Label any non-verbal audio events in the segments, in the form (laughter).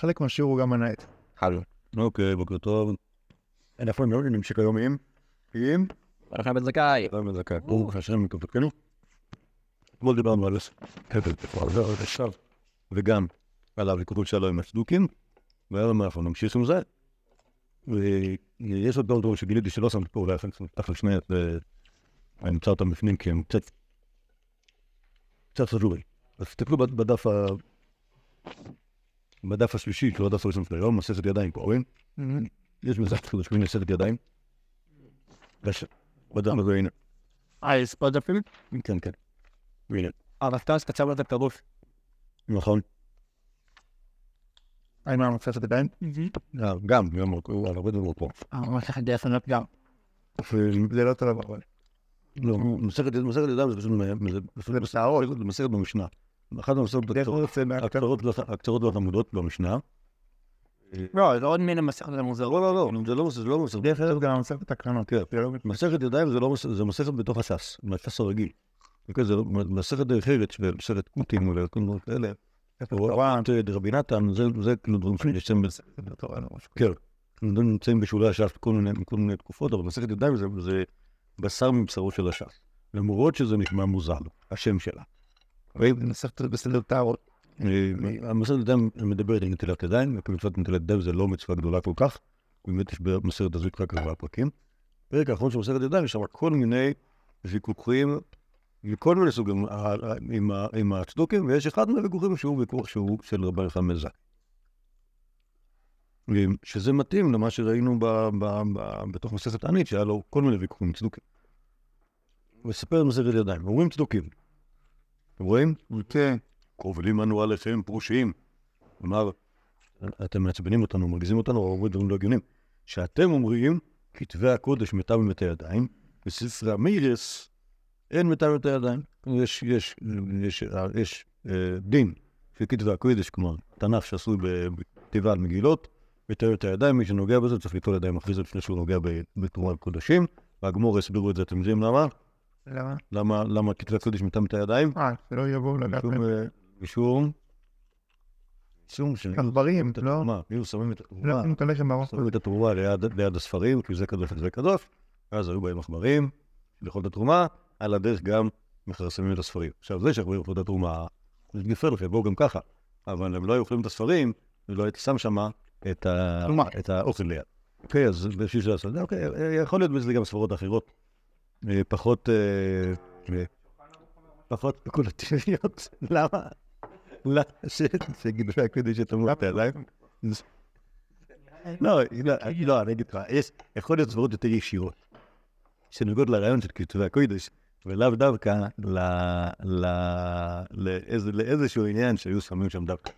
חלק מהשיעור הוא גם מנהט. הלו. אוקיי, בוקר טוב. איפה הם לא נמשיך היום עם? עם? ברכה בן זכאי. חיים בן זכאי. ברוך השם מקופתנו. אתמול דיברנו על הבל עכשיו, וגם על הוויכוחים שלו עם הצדוקים, והיום אנחנו נמשיך עם זה. ויש עוד דברים שגיליתי שלא שמתי פה, אולי תכף שנייה, אני אמצא אותם בפנים כי הם קצת קצת חשובים. אז תסתכלו בדף ה... בדף השלישי, שהוא הדף הראשון של היום, מסכת ידיים פה, רואים? יש מסכת קוראים מסכת ידיים. בדף הזה, הנה. אה, יש פה דפים? כן, כן. הנה. אה, רפתס קצר לו את הפירוש. נכון. האם היה מסכת ידיים? אה, גם, גם, הוא על הרבה דברים פה. אה, מסכת ענות גם. זה לא טוב אבל. לא, מסכת ידיים זה פשוט... מסכת במשנה. אחת המסכת הקצרות והחמודות במשנה. לא, זה עוד מן המסכת המוזרות. לא, לא, לא, זה לא זה לא מסכת. דרך אגב גם מסכת הקרנות. כן. מסכת ידיים זה לא מסכת, זה מסכת בתוך הש"ס, מהש"ס הרגיל. אוקיי, זה לא- מסכת דרך ארץ, מסכת קוטים, וכל מיני כאלה. הוראת רבי נתן, זה כאילו דברים שיש להם, כן, נמצאים בשולי הש"ס בכל מיני כל תקופות, אבל מסכת ידיים זה- זה בשר מבשרו של הש"ס. למרות שזה נשמע מוזר, השם שלה. מסכת בסדר טהרות. אה, המסכת ידיים מדברת על נטילת ידיים, וכמצוות נטילת ידיים זה לא מצווה גדולה כל כך, באמת יש במסכת הזאת רק ארבעה פרקים. בפרק האחרון של מסכת ידיים יש שם כל מיני ויכוחים מכל מיני סוגים ה- ה- עם הצדוקים, ויש אחד מהוויכוחים שהוא ויכוח שהוא של רבי יוחנן זק. שזה מתאים למה שראינו בתוך מסכת תענית, שהיה לו כל מיני ויכוחים עם צדוקים. הוא מספר מסכת ידיים, אומרים צדוקים. אתם רואים? כן. קובלים אנו עליכם פרושים. כלומר, אתם מעצבנים אותנו, מרגיזים אותנו, או אומרים דברים לא הגיוניים. שאתם אומרים, כתבי הקודש מטה ומטה ידיים, בספרי המיירס אין מטה ומטה ידיים. יש, יש, יש, יש אה, דין של כתבי הקודש, כלומר, תנ"ך שעשוי בכתיבה על מגילות, מטה ומטה ידיים, מי שנוגע בזה צריך ליטול ידיים אחרי זה לפני שהוא נוגע בתרומה לקודשים. והגמור הסבירו את זה, אתם יודעים למה? למה? למה, למה כתבי הקודש מטה ומטה ידיים? אה, שלא יבואו. משום, אה, משום, משום ש... עכברים, לא? מה, היו שמים את התרומה, לא, את הלחם בראש. שמים את התרומה ליד הספרים, כי זה קדוש וזה קדוש, ואז היו באים עכברים, לאכול את התרומה, על הדרך גם מכרסמים את הספרים. עכשיו, זה שעכברים אוכלים את התרומה, זה גפר לכם, בואו גם ככה, אבל הם לא היו אוכלים את הספרים, ולא הייתי שם שם את. את האוכל ליד. אוקיי, אז בשביל לעשות, אוקיי, אה, יכול להיות בזה גם ספרות אחרות, אה, פחות, אה, אה, פחות ספקולטיביות, (laughs) למה? למה ש- שגידול הקודש את הידיים? לא, לא, לא, אני אגיד לך, יש, יכול להיות סברות יותר ישירות, שנוגעות לרעיון של כתבי הקודש, ולאו דווקא ל- ל- לאיזה- לאיזשהו עניין שהיו שמים שם דווקא.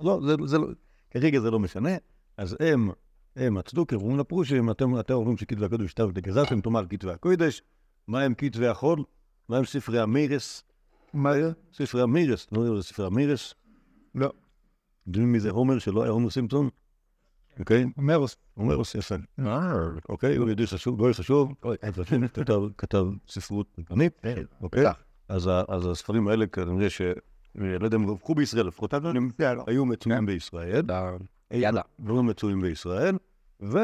לא, זה לא, כרגע זה לא משנה, אז הם, הם הצדוקים, אומרים לפרושים, אתם, אומרים שכתבי הקודש שטר וגזרתם, תאמר כתבי הקודש, מה הם כתבי החול? מה הם ספרי המרס? מה זה? ספרי המרס, לא יודע, זה ספרי המרס. לא. יודעים מי זה הומר שלא היה הומר סימפסון? אוקיי? מרוס. הומרוס יפה. אוקיי, הוא ידיד חשוב, גוי חשוב, כתב- ספרות רבנית, אוקיי? אז הספרים האלה כנראה ש... לא יודע אם רווחו בישראל, לפחות הם היו מצויים בישראל, יאללה. לא מצויים בישראל, ו...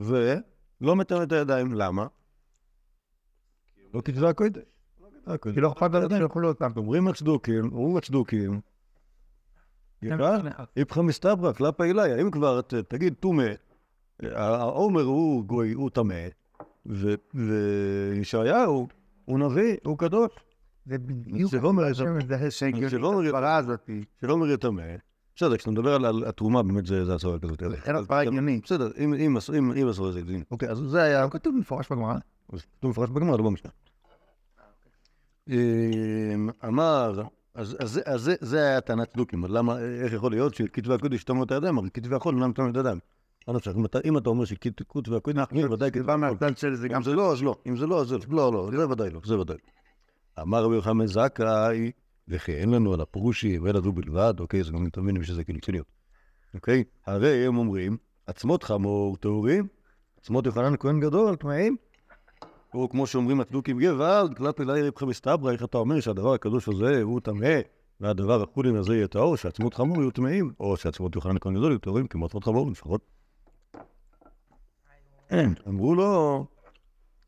ולא מטמא את הידיים, למה? לא כתבי הקודש. כי לא אכפת לנו שיאכלו אותם. אומרים הצדוקים, אומרים הצדוקים, איפכא מסתברא, קלפא אליי, אם כבר תגיד טומא, העומר הוא גוי, הוא טמא, וישעיהו הוא נביא, הוא קדוש, זה בדיוק לא לא. שלא אומר טמא. בסדר, כשאתה מדבר על- התרומה, באמת זה הצורה כזאת. אין הסברה הגיונית. בסדר, אם- אם הסברה זה הגיוני. אוקיי, אז זה היה, כתוב במפורש בגמרא. כתוב מפורש בגמרא, לא במשנה. אמ, אמר, אז זה- היה טענת צדוקים, למה, איך יכול להיות שכתבי הקודש ישתמו את הידיים, אבל כתבי החול אינם ישתמו את הידיים. אם אתה- אומר שכתבי הקודש, ודאי כתבי גם אם זה לא, אז לא. אם זה לא, אז לא. לא, לא, זה ודאי לא, זה ודאי לא. אמר רבי יוחנן זכאי, וכי אין לנו על הפרושים, אלא זו בלבד, אוקיי, זה גם מתאמינים שזה כאילו ציניות. אוקיי? הרי הם אומרים, עצמות חמור טהורים, עצמות יוחנן כהן גדול, טמאים. או כמו שאומרים הצדוקים גוואלד, כלפי אליי רבך מסתברא, איך אתה אומר שהדבר הקדוש הזה הוא טמא, והדבר החולין הזה יהיה טהור, שעצמות חמור יהיו טמאים, או שעצמות יוחנן הכהן גדול יהיו טהורים, כמו עצמות חמור לפחות. אמרו לו,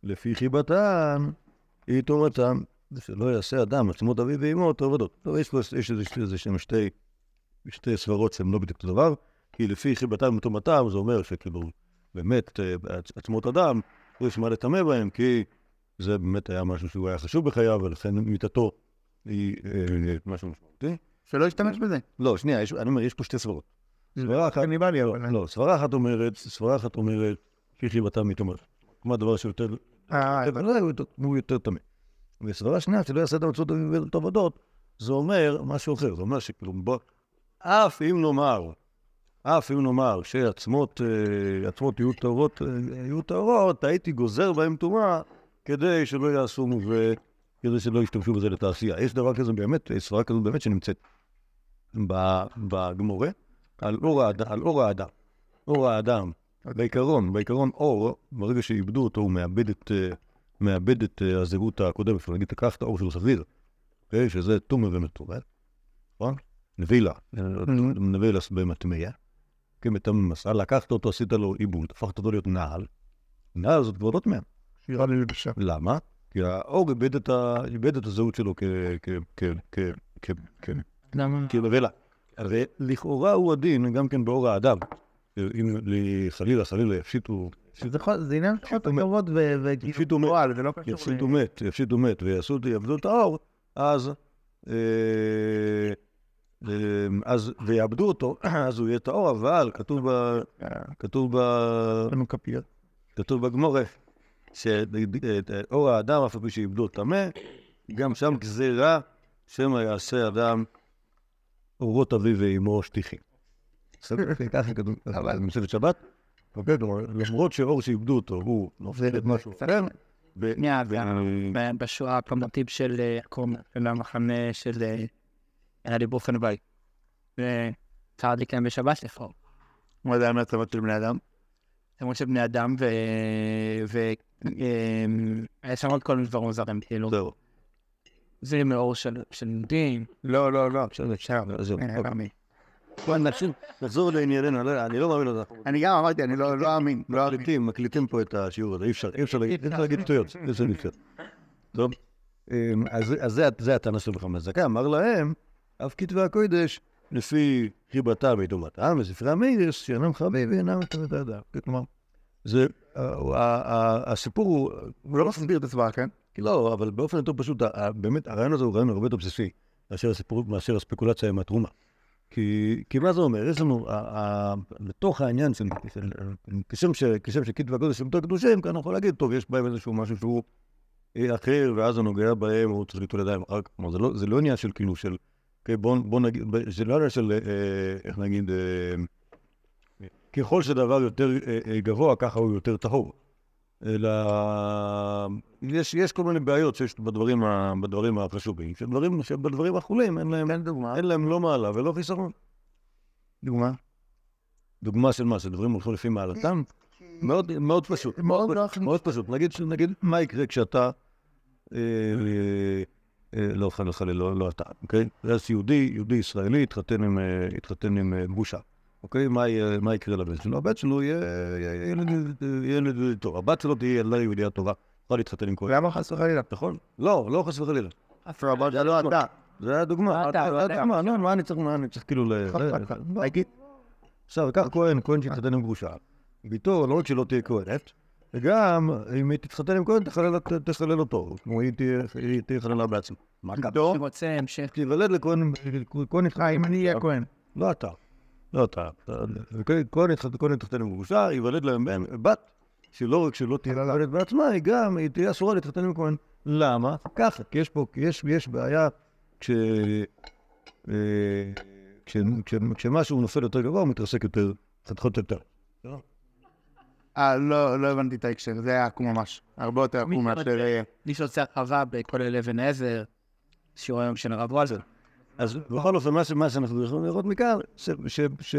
לפי חיבתן, היא טומאתם, שלא יעשה אדם עצמות אביו ואמו טהורדות. טוב, יש פה, יש איזה- שהם שתי, שתי סברות שהן לא בדיוק אותו דבר, כי לפי חיבתם וטומאתם זה אומר שכאילו, באמת, אה, עצ- עצמות אדם, יש מה לטמא בהם, כי זה באמת היה משהו שהוא היה חשוב בחייו, ולכן מיתתו היא אה, משהו משמעותי. שלא ישתמש בזה. לא, שנייה, יש, אני אומר, יש פה שתי סברות. סברה אחת, קניבלי, לא, אבל... לא, סברה אחת אומרת, סברה אחת אומרת, לפי חיבתם מתומר. כמו הדבר שיותר, אה, לא, הוא הוא יותר טמא. וסברה שנייה, שלא יעשה את המצוות עבודות, זה אומר משהו אחר, זה אומר שכאילו, בוא, אף אם נאמר, אף אם נאמר שעצמות אה, עצמות יהיו טהורות, אה, יהיו טהורות, הייתי גוזר בהם טומאה כדי שלא יעשו וכדי שלא ישתמשו בזה לתעשייה. יש דבר כזה באמת, סברה כזאת באמת שנמצאת בגמורה, על אור האדם. אור האדם, בעיקרון, בעיקרון אור, ברגע שאיבדו אותו, הוא מאבד את, אה, מאבד את אה, הזהות הקודמת שלו. נגיד, תקח את האור של סביר, אוקיי? שזה טומא ומטומא, נכון? נבילה, נבילה במטמיה, כמטמא מסע, לקחת אותו, עשית לו עיבוד, הפכת אותו להיות נעל. נעל זאת כבר לא טמאה. שירה ללבשה. למה? כי האור איבד את, הזהות שלו כ... כ... כ... כ... כ... כ... למה? כנבלה. הרי לכאורה הוא הדין גם כן באור האדם. אם לי- חלילה, חלילה יפשיטו, שזה עניין של יפשיטו מת. כבוד ו... ו- יפשיטו מת. גורל, זה לא קשור... יפשיטו מת, יפשיטו מת, ויעשו, יאבדו את האור, אז, אה, אה, אז, ויאבדו אותו, (clears throat) אז הוא יהיה טהור, אבל כתוב ב... כתוב ב... בגמורה, שאור האדם, אף על פי שאיבדו טמא, גם שם גזירה, שמא יעשה אדם אורות אביו ואמו שטיחים. בסדר? ככה כתוב, אבל במסכת שבת, אוקיי, כלומר, למרות שאור שאיבדו אותו הוא נופל את משהו אחר, שנייה, ב- בשואה הקומנטיב של אה, של המחנה של אה, היה לי באופן בית. וצעד להם בשבת לפחות. מה זה המצבות של בני אדם? למרות של בני אדם ו... והיה שם עוד כל מיני דברים זרים, כאילו. זהו. זה מאור של יהודים. לא, לא, לא. בסדר, אפשר. בוא נחזור לענייננו, אני לא- אני לא מאמין לזה. אני גם אמרתי, אני לא לא אאמין. לא אאמין. מקליטים, מקליטים פה את השיעור הזה, אי אפשר, אי אפשר להגיד, שטויות, אי אפשר להגיד שטויות. טוב, אמ, אז זה- הטענה של חכם הזקה, אמר להם, אף כתבי הקודש, לפי חיבתם וטומאתם, וספרי המיירס, שאינם חביב ואינם את האדם. כלומר, זה, הסיפור הוא, הוא לא מסביר את הסברה, כן? לא, אבל באופן יותר פשוט, באמת, הרעיון הזה הוא רעיון הרבה יותר בסיסי, מאשר הספקולציה עם התרומה. כי, כי מה זה אומר? יש לנו, לתוך העניין של, כשם, ש, כשם שכתבי הקודש הם יותר קדושים, כאן אני יכול להגיד, טוב, יש בהם איזשהו משהו שהוא אה, אחר, ואז הנוגע בהם, הוא צריך ליטול ידיים אחר כך. כלומר, זה לא, זה לא עניין של כאילו, של, אוקיי, בוא, בוא נגיד, זה לא עניין של, אה, איך נגיד, אה, ככל שדבר יותר גבוה, ככה הוא יותר טהור. אלא יש, יש כל מיני בעיות שיש בדברים, ה, בדברים החשובים, שדברים, שבדברים החולים אין להם, תן דוגמה. אין להם לא מעלה ולא חיסרון. דוגמה. דוגמה של מה, שדברים הולכו לפי מעלתם? מאוד, מאוד פשוט. מאוד מאוד, נוח. מאוד פשוט. נגיד, נגיד, מה יקרה כשאתה, אה, אה, לא חלילה, חלילה, לא, לא אתה, אוקיי? אז יהודי, יהודי ישראלי התחתן עם, אה, התחתן עם אה, בושה, אוקיי? מה, יקרה לבן שלו? הבן שלו יהיה ילד, טוב. הבת שלו תהיה ילדה יהודייה טובה, יכולה להתחתן עם כהן. למה חס וחלילה? נכון? לא, לא חס וחלילה. זה לא אתה. זה הדוגמה. אתה, אתה. לא, מה אני צריך, מה אני צריך כאילו ל... לא. עכשיו, קח כהן, כהן שהתחתן עם גרושה. ביתו, לא רק שלא תהיה כהנת, וגם אם היא תתחתן עם כהן, תחלל- אותו. כמו היא תהיה- חללה בעצמה. מה קרה? דור. אני רוצה המשך. תיוולד לכהן, כהן יתחתן. אם אני אהיה כהן. לא אתה. לא אתה. כהן יתחתן עם גרושה, ייוולד להם בן- בת, שלא רק שלא תהיה כהנת בעצמה, היא גם, היא תהיה אסורה להתחתן עם כהן. למה? ככה, כי יש פה, כי יש, יש בעיה כש... אה, כש- כש- כשמשהו נופל יותר גבוה, הוא מתרסק יותר, חתיכות יותר. אה, לא, לא הבנתי את ההקשר, זה היה עקום ממש. הרבה יותר עקום מאשר... אה, מי שעושה הרחבה בכולל אבן עזר, שיעור היום של הרב וולזר. אז בכל אופן, מה שאנחנו יכולים לראות מכאן, ש... ש... ש...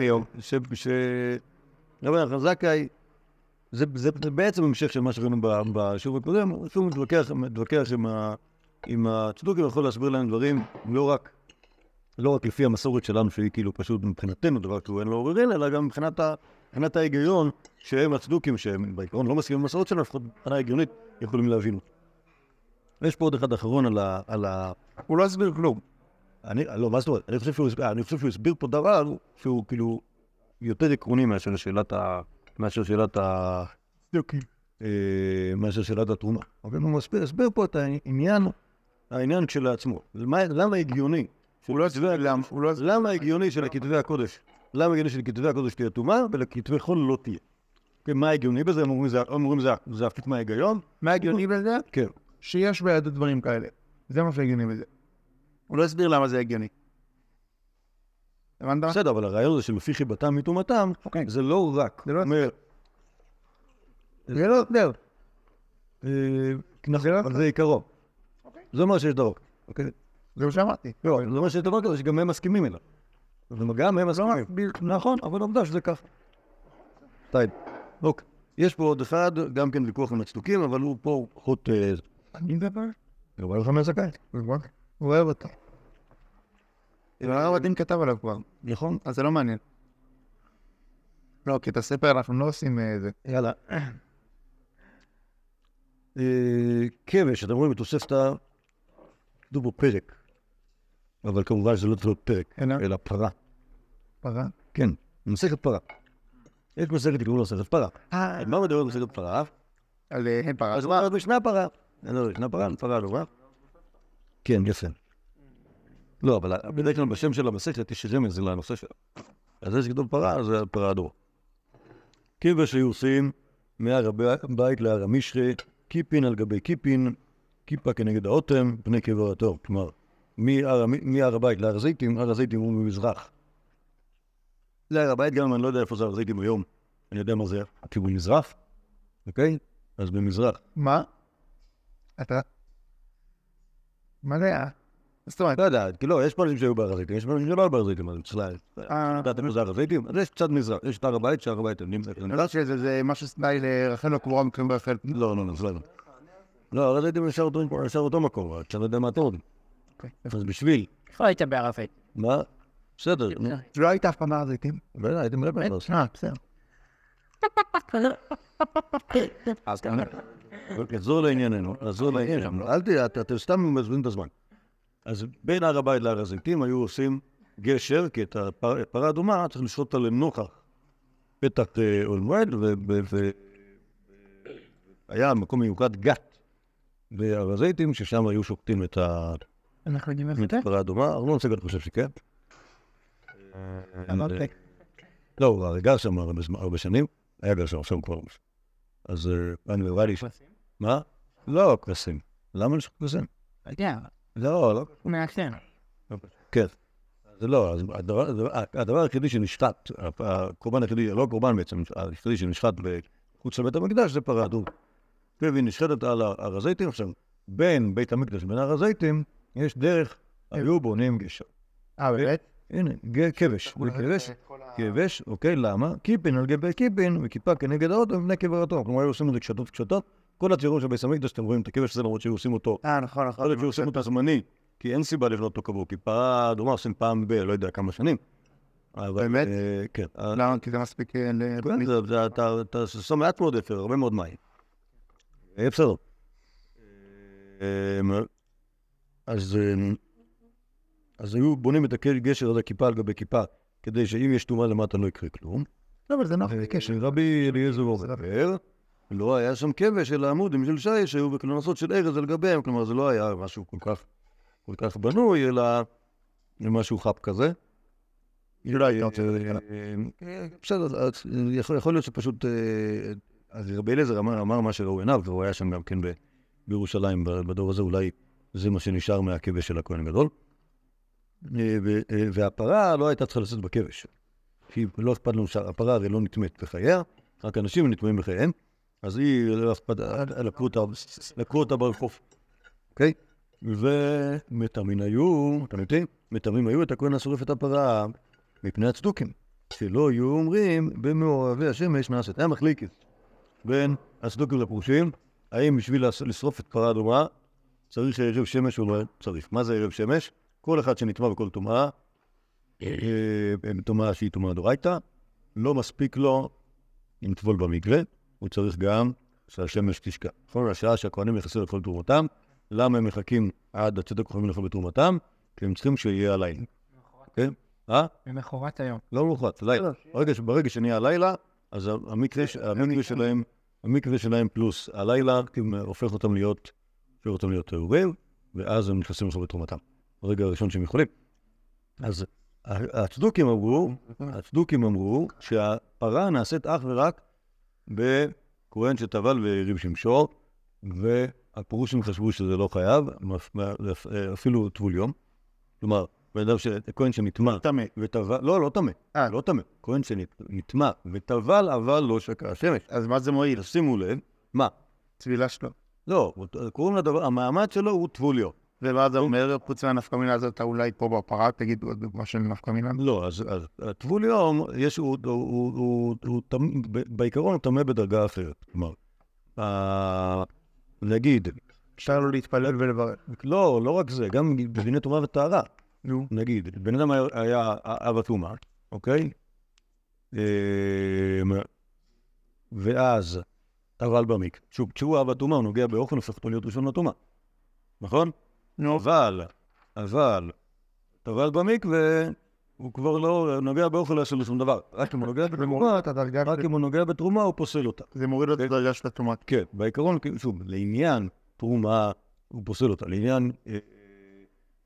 היום. ש... ש... רבי נחמן זכאי, זה, בעצם המשך של מה שראינו בשיעור הקודם, הוא שוב מתווכח, עם, ה... עם הצדוקים, יכול להסביר להם דברים לא רק לא רק לפי המסורת שלנו, שהיא כאילו פשוט מבחינתנו דבר שהוא אין לו עוררין, אלא גם מבחינת, ה, מבחינת ההיגיון שהם הצדוקים, שהם בעיקרון לא מסכימים למסורת שלנו, לפחות מבחינה הגיונית יכולים להבין אותו. ויש פה עוד אחד אחרון על ה... על ה... הוא לא הסביר כלום. אני, לא, מה זאת אומרת? אני חושב שהוא אני חושב שהוא הסביר פה דבר שהוא כאילו יותר עקרוני מאשר שאלת ה... מאשר שאלת ה... אה, מאשר שאלת התרומה. אבל הוא מסביר, הסביר פה את העניין, העניין כשלעצמו. למה, למה הגיוני? הוא לא הסביר למה, הוא לא. למה הגיוני שלכתבי הקודש, למה הגיוני שלכתבי הקודש תהיה טומאה ולכתבי חול לא תהיה? כן, מה הגיוני בזה? הם אומרים זה, הפוך מההיגיון? מה הגיוני בזה? כן. שיש ביהדות דברים כאלה. זה מה שהגיוני בזה. הוא לא הסביר למה זה הגיוני. הבנת? בסדר, אבל הרעיון הזה שלפי חיבתם היא טומאתם, אוקיי. זה לא רק זה לא זה לא הסבר. אה, נכון, אבל זה עיקרו. זה אומר שיש דבר. אוקיי? זה מה שאמרתי. לא, זה אומר שיש דבר כזה שגם הם מסכימים אליו. וגם הם מסכימים. נכון, אבל עובדה שזה ככה. טייב. אוקיי. יש פה עוד אחד, גם כן ויכוח עם הצדוקים, אבל הוא פה פחות... אה, אני מדבר? הוא בא לך מהזכאי. הוא אוהב אותו. אבל הרב הדין כתב עליו כבר. נכון? אז זה לא מעניין. לא, כי את הספר אנחנו לא עושים אה, זה. יאללה. אה, כבש, אתם רואים בתוספתא, כתוב פה פרק. אבל כמובן שזה לא צריך להיות פרק, אלא? אלא פרה. פרה. כן, מסכת פרה. יש מסכת לה מסכת פרה. אה, על מה מדבר מסכת פרה? על אה, פרה. אז אומר, ישנה פרה. לא ישנה פרה, פרה לא. כן, יפה. לא, אבל בדרך כלל בשם של המסכת יש רמז לנושא שלה. אז זה שכתוב פרה, זה פרה הדור. כיבש היו עושים מהר הבית להר המשחה, קיפין על גבי קיפין, כיפה כנגד האוטם, פני קבר התור. כלומר, מהר הבית להר הזיתים, הר הזיתים הוא ממזרח. זה הר הבית, גם אני לא יודע איפה זה הר הזיתים היום, אני יודע מה זה הכיוון מזרח, אוקיי? אז במזרח. מה? אתה... מה זה היה? זאת אומרת, לא יודע, כי לא, יש פה אנשים שהיו בהר הזיתים, יש פה אנשים שלא היו בהר הזיתים, אז צריך ל- אה, לדעת איפה זה הר הזיתים, אז יש קצת מזרח, יש את הר הבית, שהר הבית, אתם אני יודעת שזה זה משהו סטייל לרחל לא קבורה מקרים ברחל. לא, לא, לא, לא. לא, הר הזיתים נשאר אותו- נשאר אותו מקום, שאני לא יודע מה אתם יודעים. אוקיי. אז בשביל, איפה היית בערפאת? מה? בסדר, לא היית אף פעם בהר הזיתים? בטח, הייתם מלא אה, בסדר. אז אתה. נחזור לענייננו, נחזור לענייננו. אל את- אתם סתם מבזבזים את הזמן. אז בין הר הבית להר הזיתים היו עושים גשר, כי את הפר- הפרה האדומה צריך לשחוט אותה לנוכח פתח אה, אוהל מועד, והיה מקום מיוחד גת בהר הזיתים, ששם היו שוחטים את ה- אנחנו יודעים את איפה זה? הפרה האדומה. ארנון סגל חושב שכן. אמרת. לא, הוא הרי גר שם הרבה שנים, היה גר שם, עכשיו כבר... אז אה, אני נראה לי... מה? לא, כבשים. למה לשחוט כבשים? לא יודע, לא, לא. הוא מעשן. כן. זה לא, אז הדבר, היחידי שנשחט, הקורבן היחידי, לא הקורבן בעצם, היחידי שנשחט מחוץ לבית המקדש זה פרה אדום. והיא נשחטת על הר הזיתים. עכשיו, בין בית המקדש לבין הר הזיתים, יש דרך, היו בונים גשר. אה, באמת? הנה, ג- כבש, זה כבש, כבש, אוקיי, למה? קיפין על גבי קיפין, וכיפה כנגד האוטו ובני קבר התור. כלומר, היו עושים את זה קשתות קשתות. כל הציורים של בית המקדש, אתם רואים את הכבש הזה, למרות שהיו עושים אותו אה, נכון, נכון. יכול להיות שעושים אותה זמני, כי אין סיבה לבנות אותו קבוע, כי פרה אדומה עושים פעם ב... לא יודע כמה שנים. באמת? אה, כן. אה, למה? כי זה מספיק... אה, כן, זה- זה- אתה שם מעט מאוד אפר, הרבה מאוד מים. בסדר. אז אז היו בונים את הגשר הזה כיפה על גבי כיפה, כדי שאם יש טומאה למטה לא יקרה כלום. לא, אבל זה נוח. רבי אליעזר אומר, לא היה שם כבש אלא עמודים של שיש שהיו בכנסות של ארז על גביהם, כלומר זה לא היה משהו כל כך, כל כך בנוי, אלא משהו חפ כזה. אה, אה, בסדר, יכול להיות שפשוט, אה, אז רבי אליעזר אמר מה שראו עיניו, והוא היה שם גם כן בירושלים בדור הזה, אולי זה מה שנשאר מהכבש של הכהן הגדול. והפרה לא הייתה צריכה לשאת בכבש. כי לא אכפת לנו שהפרה הרי לא נטמאת בחייה, רק אנשים נטמאים בחייהם, אז היא, לקחו אותה, ברחוב, אוקיי? ומטמאים היו, אתם יודעים, מטמאים היו את הכהן השורף את הפרה מפני הצדוקים, שלא יהיו אומרים במעורבי השמש נעשית. היה מחליקת בין הצדוקים לפרושים, האם בשביל לשרוף את פרה אדומה צריך ערב שמש או לא צריך. מה זה ערב שמש? כל אחד שנטמע בכל טומאה, אה, טומאה שהיא טומאה דורייתא, לא מספיק לו לטבול במקווה, הוא צריך גם שהשמש תשקע. נכון? השעה שהכהנים נכנסים לאכול תרומתם, למה הם מחכים עד הצדק יכולים לאכול בתרומתם? כי הם צריכים שיהיה הלילה. כן? אה? למחרת היום. לא מאוחרת, לילה. ברגע, ש- ברגע שנהיה הלילה, אז המקווה, ש- המקווה שלהם, המקווה שלהם פלוס הלילה, הופך אותם להיות, הופך אותם להיות טהורים, ואז הם נכנסים לאכול בתרומתם. ברגע הראשון שהם יכולים. אז הצדוקים אמרו, הצדוקים אמרו שהפרה נעשית אך ורק בכהן שטבל והרים שמשו, והפירושים חשבו שזה לא חייב, מפ- אפילו טבול יום. כלומר, בן אדם, כהן שנטמע טמא. וטבל, לא, לא טמא, אה. לא טמא, כהן שנטמע וטבל אבל לא שקע השמש. אז מה זה מועיל? שימו לב, מה? צבילה שלו. לא, קוראים לדבר, המעמד שלו הוא טבול יום. ומה זה אומר, חוץ מהנפקא מינה הזאת, אתה אולי פה בפרה, תגיד עוד דוגמה של נפקא מינה. לא, אז, הטבול יום, יש, הוא, הוא, הוא, הוא, בעיקרון הוא טמא בדרגה אחרת. כלומר, ה- נגיד, אפשר לו להתפלל ולברך. לא, לא רק זה, גם בדיני טומאה וטהרה. נו. נגיד, בן אדם היה- אב הטומאה, אוקיי? אמ, ואז טבל במיק. שוב, כשהוא אב הטומאה, הוא נוגע באופן, הופך אותו להיות ראשון לטומאה. נכון? נו. אבל, אבל, טבל במקווה, הוא כבר לא נוגע באוכל לא יעשה לו שום דבר. רק אם הוא נוגע בתרומה, רק אם הוא נוגע בתרומה, הוא פוסל אותה. זה מוריד את הדרגה של הטומאה. כן, בעיקרון, שוב, לעניין תרומה, הוא פוסל אותה. לעניין, אה,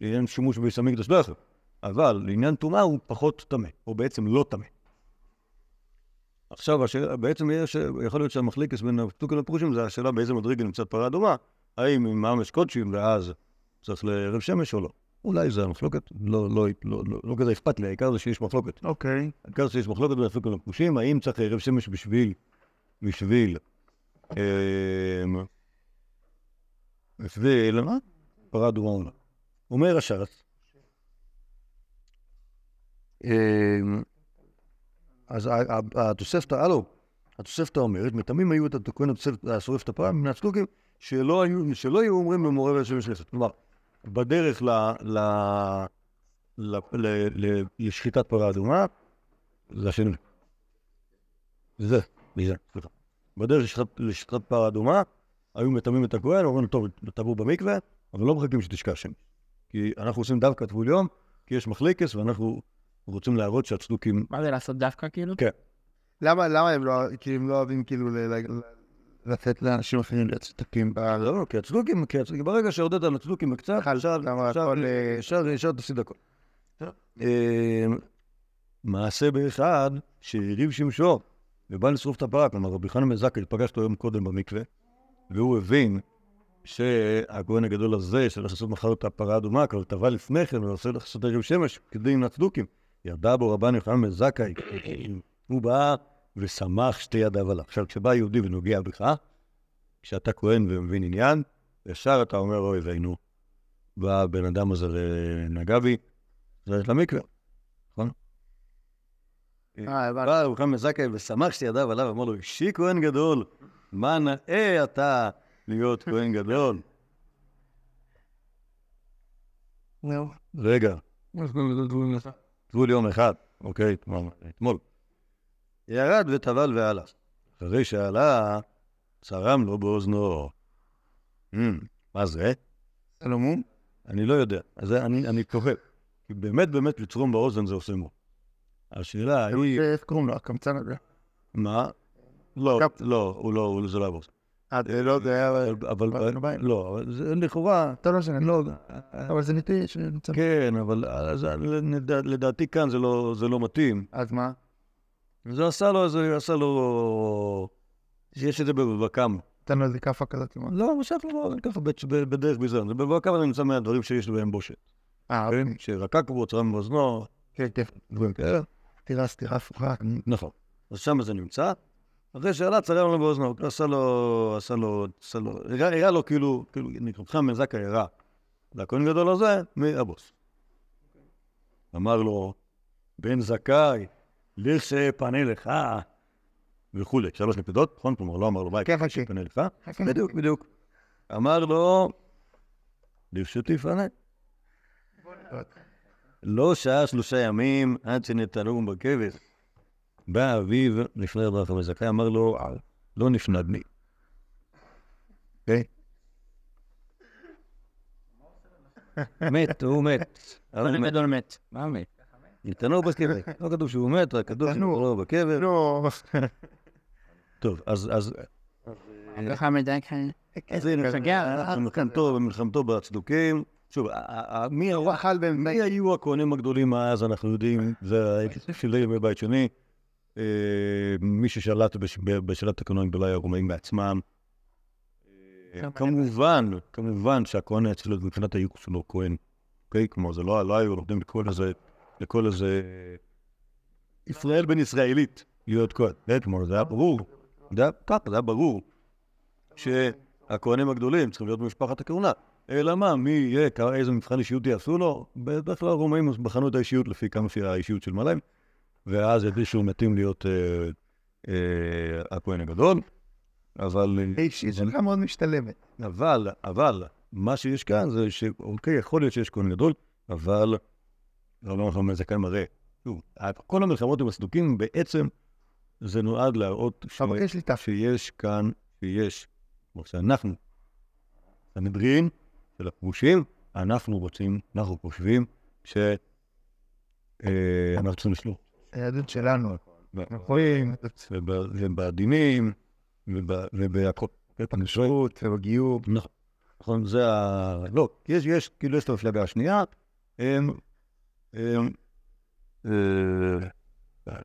לעניין שימוש בביס המקדש לא יכול. אבל לעניין טומאה הוא פחות טמא, או בעצם לא טמא. עכשיו, השאלה, בעצם יש, יכול להיות שהמחליקס בין הפסוקים לפרושים זה השאלה באיזה מדרגה נמצאת פרה אדומה, האם עם ממש קודשים ואז צריך לערב שמש או לא. אולי זה המחלוקת, לא, לא, לא, לא, לא כזה אכפת לי, העיקר זה שיש מחלוקת. אוקיי. העיקר שיש מחלוקת בין הפסוקים לפרושים, האם צריך ערב שמש בשביל, בשביל, אמ, בשביל, פרה אדומה או לא. אומר השרץ, אמ, אז התוספתא, הלו, התוספתא אומרת, מטמאים היו את התוספת- השורף את הפרה מן הצדוקים, שלא היו, אומרים במורה והשמש נפת. כלומר, בדרך ל... ל... ל... ל... ל... לשחיטת פרה אדומה, זה השני. זה, זה, סליחה. בדרך לשחיטת- לשחיטת פרה אדומה, היו מטמאים את הכהן, אומרים טוב, תבוא במקווה, אבל לא מחכים שתשקע השמש. כי אנחנו עושים דווקא טבול יום, כי יש מחלקס, ואנחנו רוצים להראות שהצדוקים... מה זה לעשות דווקא כאילו? כן. למה למה הם לא, כאילו, הם לא אוהבים כאילו ל- ל- ל- לתת לאנשים אחרים להיות שותקים ב... לא, כי הצדוקים, כי הצדוקים, ברגע שהודית על הצדוקים קצת, חל, ישר, למה ישר, הכל, ישר, ישר תפסיד הכל. אה, מעשה באחד שהריב שמשו ובא לשרוף את הפרה, כלומר רבי בן זכאי פגש אותו יום קודם במקווה, והוא הבין שהכהן הגדול הזה שהולך לעשות מחר את הפרה האדומה, כבר טבע לפני כן, הוא עושה לעשות ערב שמש כדי עם הצדוקים. ירדה בו רבן יוחנן בן זכאי, (coughs) הוא בא ושמח שתי ידיו עליו. עכשיו, כשבא יהודי ונוגע בך, כשאתה כהן ומבין עניין, ישר אתה אומר, אוי ואינו, בא הבן אדם הזה ונגע בי, זה למקווה, נכון? אה, הבנתי. בא רוחם מזכאי ושמח שתי ידיו עליו, אמר לו, אישי כהן גדול, מה נאה אתה להיות כהן גדול. נו. רגע, טבול יום אחד, אוקיי, אתמול. ירד וטבל והלך. אחרי שעלה, צרם לו באוזנו. "Hmm, מה זה? סלומון? אני לא יודע. אז אני תוהה. כי באמת באמת לצרום באוזן זה עושה מור. השאלה היא, איך קוראים לו? הקמצן הזה. מה? לא, לא, הוא לא, זה לא יעבור. אה, זה לא, זה היה... אבל, לא, אבל זה לכאורה, אתה לא שאני לא... אבל זה ניטי שנמצא... כן, אבל לדע- לדעתי כאן לא, זה לא מתאים. אז מה? זה עשה לו, זה עשה לו, יש את זה בבבקם. נתן לו איזה כאפה כזאת. מה? לא, משך לו ככה בדרך ביזיון. זה אני נמצא מהדברים שיש בהם בושת. אה, כן, אוקיי. שרקק בו, צרם באוזנו, כן, כן. דברים כאלה. סטירה, סטירה הפוכה. נכון. אז שם זה נמצא. אחרי שעלה, צלם לו באוזנו, עשה לו, עשה לו, עשה לו, הראה לו כאילו, כאילו, נקרא זכאי הראה. לכהן גדול הזה, מהבוס. אמר לו, בן זכאי, לכשפנה לך, וכולי. שלוש נקודות, נכון? כלומר, לא אמר לו, ביי, כן, חכה. כשפנה לך. בדיוק, בדיוק. אמר לו, לכשתפנה. לא שעה שלושה ימים עד שנתנו ברכבת. בא אביו לפני רב רחם זכאי, אמר לו, לא נפנד לי. אוקיי? (laughs) מת, הוא מת. אבל לא מת. גדול מת. מה מת? נתנו בקבר. (laughs) לא כתוב שהוא מת, רק כתוב שהוא לא בקבר. נו, טוב, אז... אז אני לא יכול מדי כאן. אז הנה, משגע. במלחמתו, במלחמתו בצדוקים. שוב, מי היו הכהנים הגדולים אז, אנחנו יודעים, זה שלי בבית שני. אה, מי ששלט בשאלת הכהנים גדולה היה הרומאים בעצמם. אה, כמובן, כמובן שהכהן היה צריך להיות מבחינת הייחוס שלו כהן. אוקיי? כלומר, זה לא לא היו נותנים לכל איזה, לכל איזה ישראל בן ישראלית להיות כהן. כלומר, זה היה ברור. זה היה ככה, זה היה ברור. שהכהנים הגדולים צריכים להיות במשפחת הכהונה. אלא מה, מי יהיה, איזה מבחן אישיות יעשו לו? בדרך כלל הרומאים בחנו את האישיות לפי כמה שהיא האישיות של מלאים, ואז ידעו מתאים להיות אה, אה, הכהן הגדול. אבל, האישית שלך מאוד משתלמת. אבל, אבל, מה שיש כאן זה שאוקיי, יכול להיות שיש כהן גדול, אבל רבי נחמן זכאי מראה. שוב, כל המלחמות עם הסדוקים בעצם זה נועד להראות תף. שיש כאן, שיש, כמו שאנחנו, סנהדרין של הכבושים, אנחנו רוצים, אנחנו חושבים שאנחנו צריכים לשלוט. היהדות שלנו. וב- ובדינים, וב- ובהכל. בנשרות ובגיור. נכון, נכון, זה ה... לא, יש, כאילו יש את המפלגה השנייה, הם... הם... אה,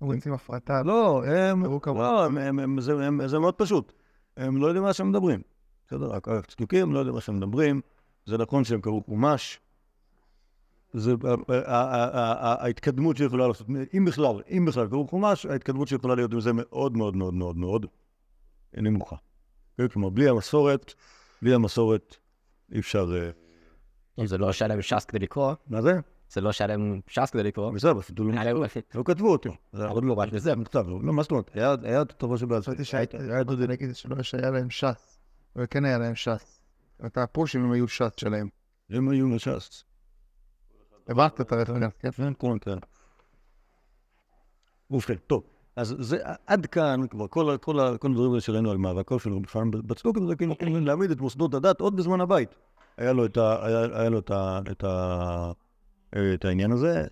אנחנו רוצים הפרטה. לא, הם... פירוק לא, הם- הם- הם- זה- הם- זה מאוד פשוט. הם לא יודעים מה שהם מדברים. בסדר, רק הצדוקים לא יודעים מה שהם מדברים. זה נכון שהם קראו חומש. ההתקדמות שיכולה לעשות, אם בכלל, אם בכלל קראו חומש, ההתקדמות שיכולה להיות עם זה מאוד מאוד מאוד מאוד מאוד נמוכה. כן, כלומר, בלי המסורת, בלי המסורת אי אפשר... אה, זה לא שהיה להם ש"ס כדי לקרוא. מה זה? זה לא שהיה להם ש"ס כדי לקרוא. בסדר, אפילו לא- היה לא כתבו אותו. זה עוד לא רק זה, נכתב. לא, מה זאת אומרת? היה היה את התורה שבעל פה. חשבתי שהייתה נגיד שלא שהיה להם ש"ס. אבל כן היה להם ש"ס. את הפרושים הם היו ש"ס שלהם. הם היו מש"ס. הבנת את הרפרנס, כן? כן, כן, כן. ובכן, טוב, אז זה עד כאן, כבר כל, הדברים האלה שראינו על מאבקו של רבי חיים בצדוק, זה כאילו כאילו להעמיד את מוסדות הדת עוד בזמן הבית. היה לו את, ה, היה, היה לו את, ה, את, ה, את העניין הזה.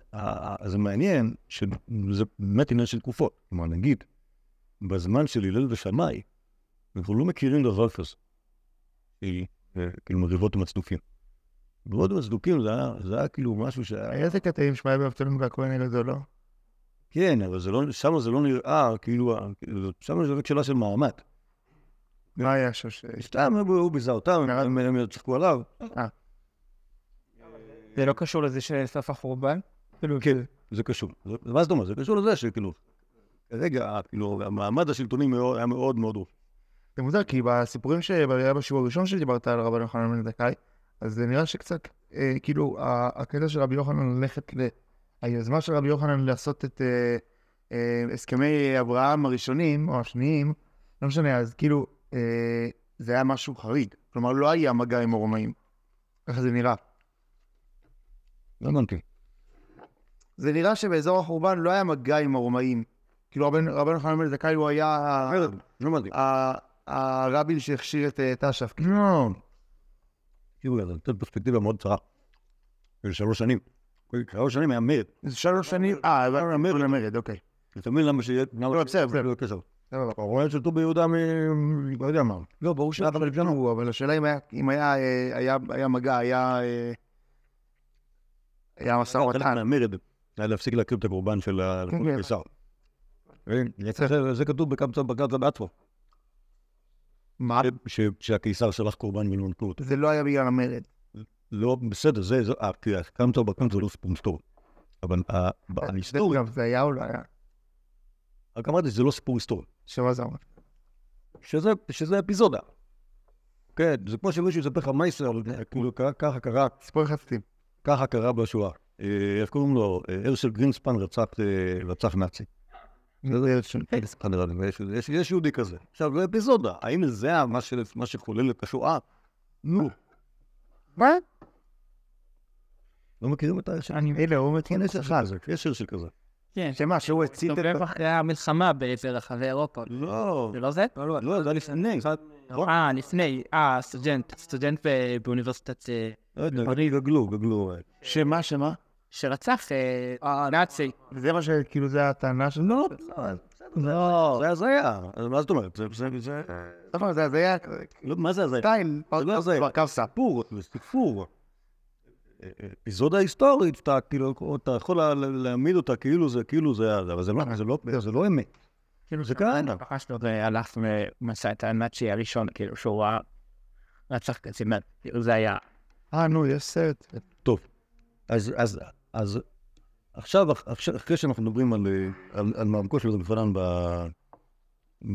זה מעניין, שזה באמת עניין של תקופות. כלומר, נגיד, בזמן של הלל ושמאי, אנחנו לא מכירים דבר כזה. אה, כאילו מריבות עם הצדוקים. מריבות עם הצדוקים זה היה, כאילו משהו שהיה... היה איזה קטעים שמעיה באבטלון והכהן הגדול, לא? כן, אבל זה לא, שם זה לא נראה, כאילו, כאילו, שם זה רק שאלה של מעמד. מה היה שם ש... סתם הוא ביזה אותם, הם צחקו עליו. זה לא קשור לזה שסוף החורבן? כאילו, כן, זה קשור. מה זאת אומרת? זה קשור לזה שכאילו, כרגע, כאילו, המעמד השלטוני היה מאוד מאוד רופ. זה מוזר, כי בסיפורים שהיה בשיעור הראשון שדיברת על רבן יוחנן בן זכאי, אז זה נראה שקצת, אה, כאילו, הקטע של רבי יוחנן ללכת ל... היוזמה של רבי יוחנן לעשות את אה, אה, הסכמי אברהם הראשונים, או השניים, לא משנה, אז כאילו, זה היה משהו חריג. כלומר, לא היה מגע עם הרומאים. ככה זה נראה. לא הבנתי. זה נראה שבאזור החורבן לא היה מגע עם הרומאים. כאילו, רבן יוחנן בן זכאי הוא היה לא. ה- הרבין שהכשיר את אה, תש"ף. לא. תראו, זה נותן פרספקטיבה מאוד צרה. של שלוש שנים. שלוש שנים היה מרד. זה שלוש שנים, אה, אבל מרד למרד, אוקיי. אתה מבין למה שיהיה... לא, בסדר, בסדר. לא. הרומאים שלטו ביהודה מ... לא יודע מה. לא, ברור שלא, אבל השאלה אם היה, היה, אה, היה, היה מגע, היה, היה משא חלק ומתן. היה להפסיק להקריב את הקורבן של כן, כן. הקיסר. כן, זה- כתוב בקמצא בעצמו. מה? שהקיסר שלח קורבן ולא נתנו אותו. זה לא היה בגלל המרד. לא, בסדר, זה, זה, אה, קמצא בקמצא לא סיפור היסטורי. אבל ההיסטוריה, זה היה או לא היה? רק אמרתי שזה לא סיפור היסטורי. שמה זה אומר? שזה, אפיזודה. כן, זה כמו שמישהו יספר לך ישראל, כאילו ככה קרה, סיפור חצי. ככה קרה בשואה. אה, איך קוראים לו? אה, הרשל גרינספן רצח, אה, רצח נאצי. זה הרשל ויש- יש- יהודי כזה. עכשיו, זה אפיזודה. האם זה מה שחולל את השואה? נו. מה? לא מכירים את השיר? הנה, הוא מכיר יש שיר כזה, יש שיר של כזה. כן, שמה, שהוא הציל את... מסתובב אחרי המלחמה באיזה רחבי אירופה. לא, זה לא זה? לא, לא, זה היה לפני. אה, לפני, אה, סטודנט, סטודנט באוניברסיטת... אה, לא יודע, גגלו, גגלו. שמה, שמה? שרצח אה, נאצי. זה מה שכאילו, זה הטענה של... לא, לא. זה הזיה. מה זאת אומרת? זה, זה, זה היה... לא, מה זה הזיה? שתיים, זה לא הזיה. קרסה. סיפור, סיפור. אפיזודה היסטורית, אתה כאילו, אתה יכול לה- להעמיד אותה כאילו זה, כאילו זה, אבל זה לא, זה לא, זה לא אמת. כאילו זה קרה. המשפחה שלו הלך ומצא את הנאצי הראשון, כאילו, שהוא ראה רצח כזה, כאילו זה היה... אה, נו, יש סרט. טוב, אז, אז, אז עכשיו, עכשיו, אחרי שאנחנו מדברים על, אה, על, על מאבקו של רבי פנן ב-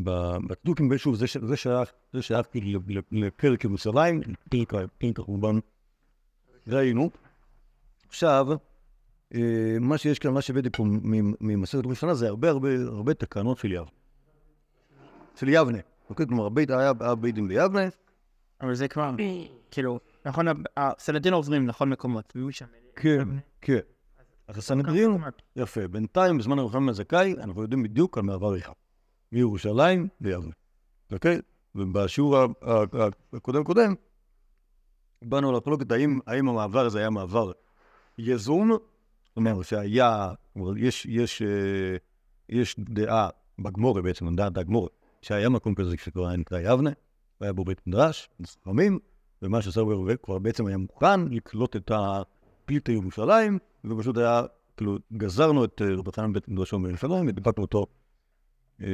ב- בצדוקים, ושוב, זה, ש- זה שייך, זה שייך ל- ל- לפרק ירושלים, פרק החורבן, ראינו. עכשיו, אה, מה שיש כאן, מה שהבאתי פה מ- ממסכת ראש השנה, זה הרבה הרבה הרבה תקנות של יבנה. של יבנה. אוקיי? כלומר, היה היה בית דין ביבנה, אבל זה כבר, כאילו, נכון, הסנדין עוברים לכל מקומות. כן, כן. אז הסנהדרין, יפה. בינתיים, בזמן הרוחם הזכאי, אנחנו יודעים בדיוק על מעבר אחד. מירושלים ליבנה. אוקיי? ובשיעור הקודם-קודם, באנו לחלוקת האם, המעבר הזה היה מעבר יזום, זאת אומרת שהיה, יש, יש, אה, יש דעה בגמורה בעצם, דעת הגמורה, שהיה מקום כזה שקרה נקרא יבנה, והיה בו בית מדרש, חכמים, ומה רבי כבר בעצם היה מוכן לקלוט את הפליטי ירושלים, ופשוט היה, כאילו, גזרנו את אה, רבי חנן בית מדרשו בירושלים, הדבקנו אותו אה,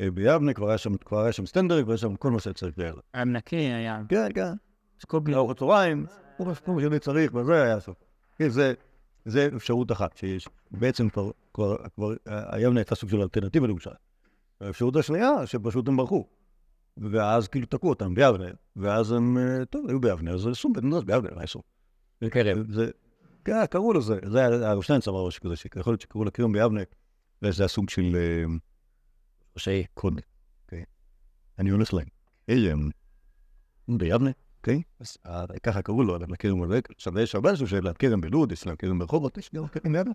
אה, ביבנה, כבר היה שם, כבר היה שם סטנדרג, והיה שם כל מה שצריך להיות. היה נקי, היה... כן, כן. זה כל בני... לארוחת צהריים, כל מה שאני צריך, וזה היה סוף. כן, זה, זה אפשרות אחת שיש. בעצם כבר, כבר, כבר היבנה הייתה סוג של אלטרנטיבה לירושלים. האפשרות השנייה, שפשוט הם ברחו. ואז כאילו תקעו אותם ביבנה, ואז הם, אה, טוב, היו ביבנה, אז עשו בית מדרש ביבנה, מה עשו? זה, כן, קראו לזה, זה היה הרב שטיינץ אמר משהו כזה, שיכול להיות שקראו לכרם ביבנה, וזה היה סוג של אה, ראשי קוד. אוקיי? אני הולך להם. הם ביבנה, אוקיי? אז אה, ככה קראו לו, לכרם הזה. עכשיו, יש הרבה אנשים של כרם בלוד, יש להם כרם ברחובות, יש גם כרם ביבנה.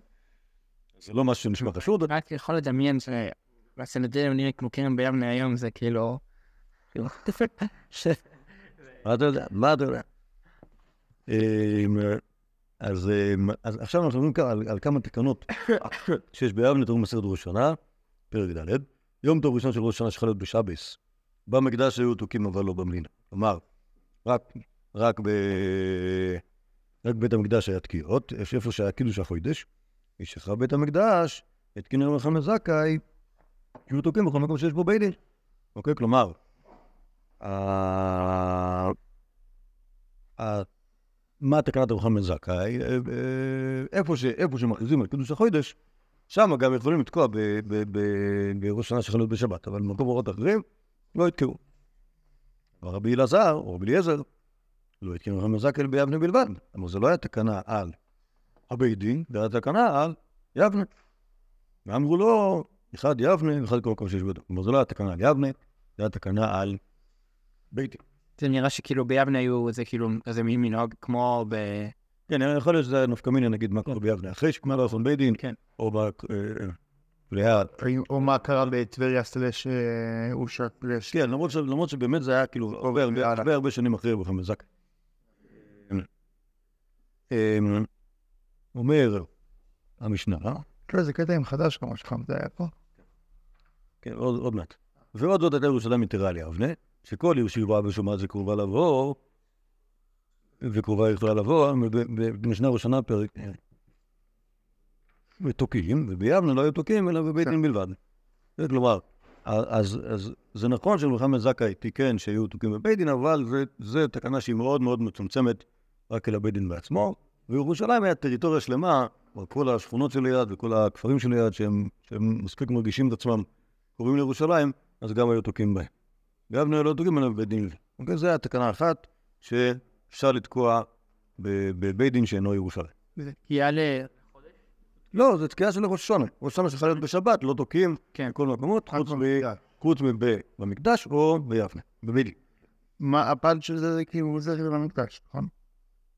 זה לא משהו שנשמע חשוד, רק יכול לדמיין שהסנדין נראה כמו קרן ביבנה היום, זה כאילו... כאילו, מה אתה יודע? אמ, אז אמ, אז עכשיו אנחנו מדברים על- כמה תקנות שיש ביבנה, תראו מסכת ראש השנה, פרק ד', יום טוב ראשון של ראש השנה שחל להיות בשבס. במקדש היו תוקים אבל לא במלינה. כלומר, רק, בית המקדש היה תקיעות, איפה שהיה קידוש החוידש, משחרר בית המקדש, התקין רבי חמד זכאי, היו תוקים בכל מקום שיש בו בית. אוקיי? כלומר, מה תקנת רבי חמד זכאי? אה, אה, איפה שמכריזים על קידוש החוידש, שם גם יכולים לתקוע בראש שנה שחל להיות בשבת, אבל במקומות אחרים לא יתקעו. רבי אלעזר, או רבי אליעזר, לא התקין רבי זכאי ביבנה בלבד. אבל זה לא היה תקנה על הבית דין, זה היה תקנה על יבנה. ואמרו לו, אחד יבנה, ואחד כל מקום שיש בו. כלומר, זה לא היה תקנה על יבנה, זה היה תקנה על בית דין. זה נראה שכאילו ביבנה היו איזה כאילו איזה מין מנהג כמו ב... כן, יכול להיות שזה נפקא מינה, נגיד, מה קורה ביבנה אחרי שכמה לא בית דין, כן. או ב... אה, ליד. או מה קרה בטבריה סלש אה, אושר סלש... כן, למרות שבאמת זה היה כאילו הרבה הרבה שנים אחרי רבי חמד זכאי. אמ, אומר המשנה, לא, זה קטע עם חדש כמו שלך, זה היה פה. כן, עוד עוד מעט. ועוד עוד הייתה ירושלים יתרה ליבנה, שכל עיר שהיא רואה ושומעת זה קרובה לבוא, וקרובה יכולה לבוא, במשנה ראשונה פרק... ותוקים, וביבנה לא היו תוקים, אלא בבית דין בלבד. זה כלומר, אז, אז זה נכון שמוחמד זכאי תיקן שהיו תוקים בבית דין, אבל זה, זה תקנה שהיא מאוד מאוד מצומצמת רק אל הבית דין בעצמו, וירושלים היה טריטוריה שלמה, כל השכונות שליד וכל הכפרים שליד, שהם, שהם מספיק מרגישים את עצמם קרובים לירושלים, אז גם היו תוקעים בהם. ביבנה לא תוקעים אלא בבית דין. אוקיי, זו הייתה תקנה אחת שאפשר לתקוע בבית דין שאינו ירושלים. יעלה... לא, זו תקיעה של ראש השונה. ראש השונה צריכה להיות בשבת, לא תוקעים כן. בכל מקומות, חוץ מבמקדש או ביבנה, בבית דין. מה, הפן של זה כאילו זה כאילו במקדש, נכון?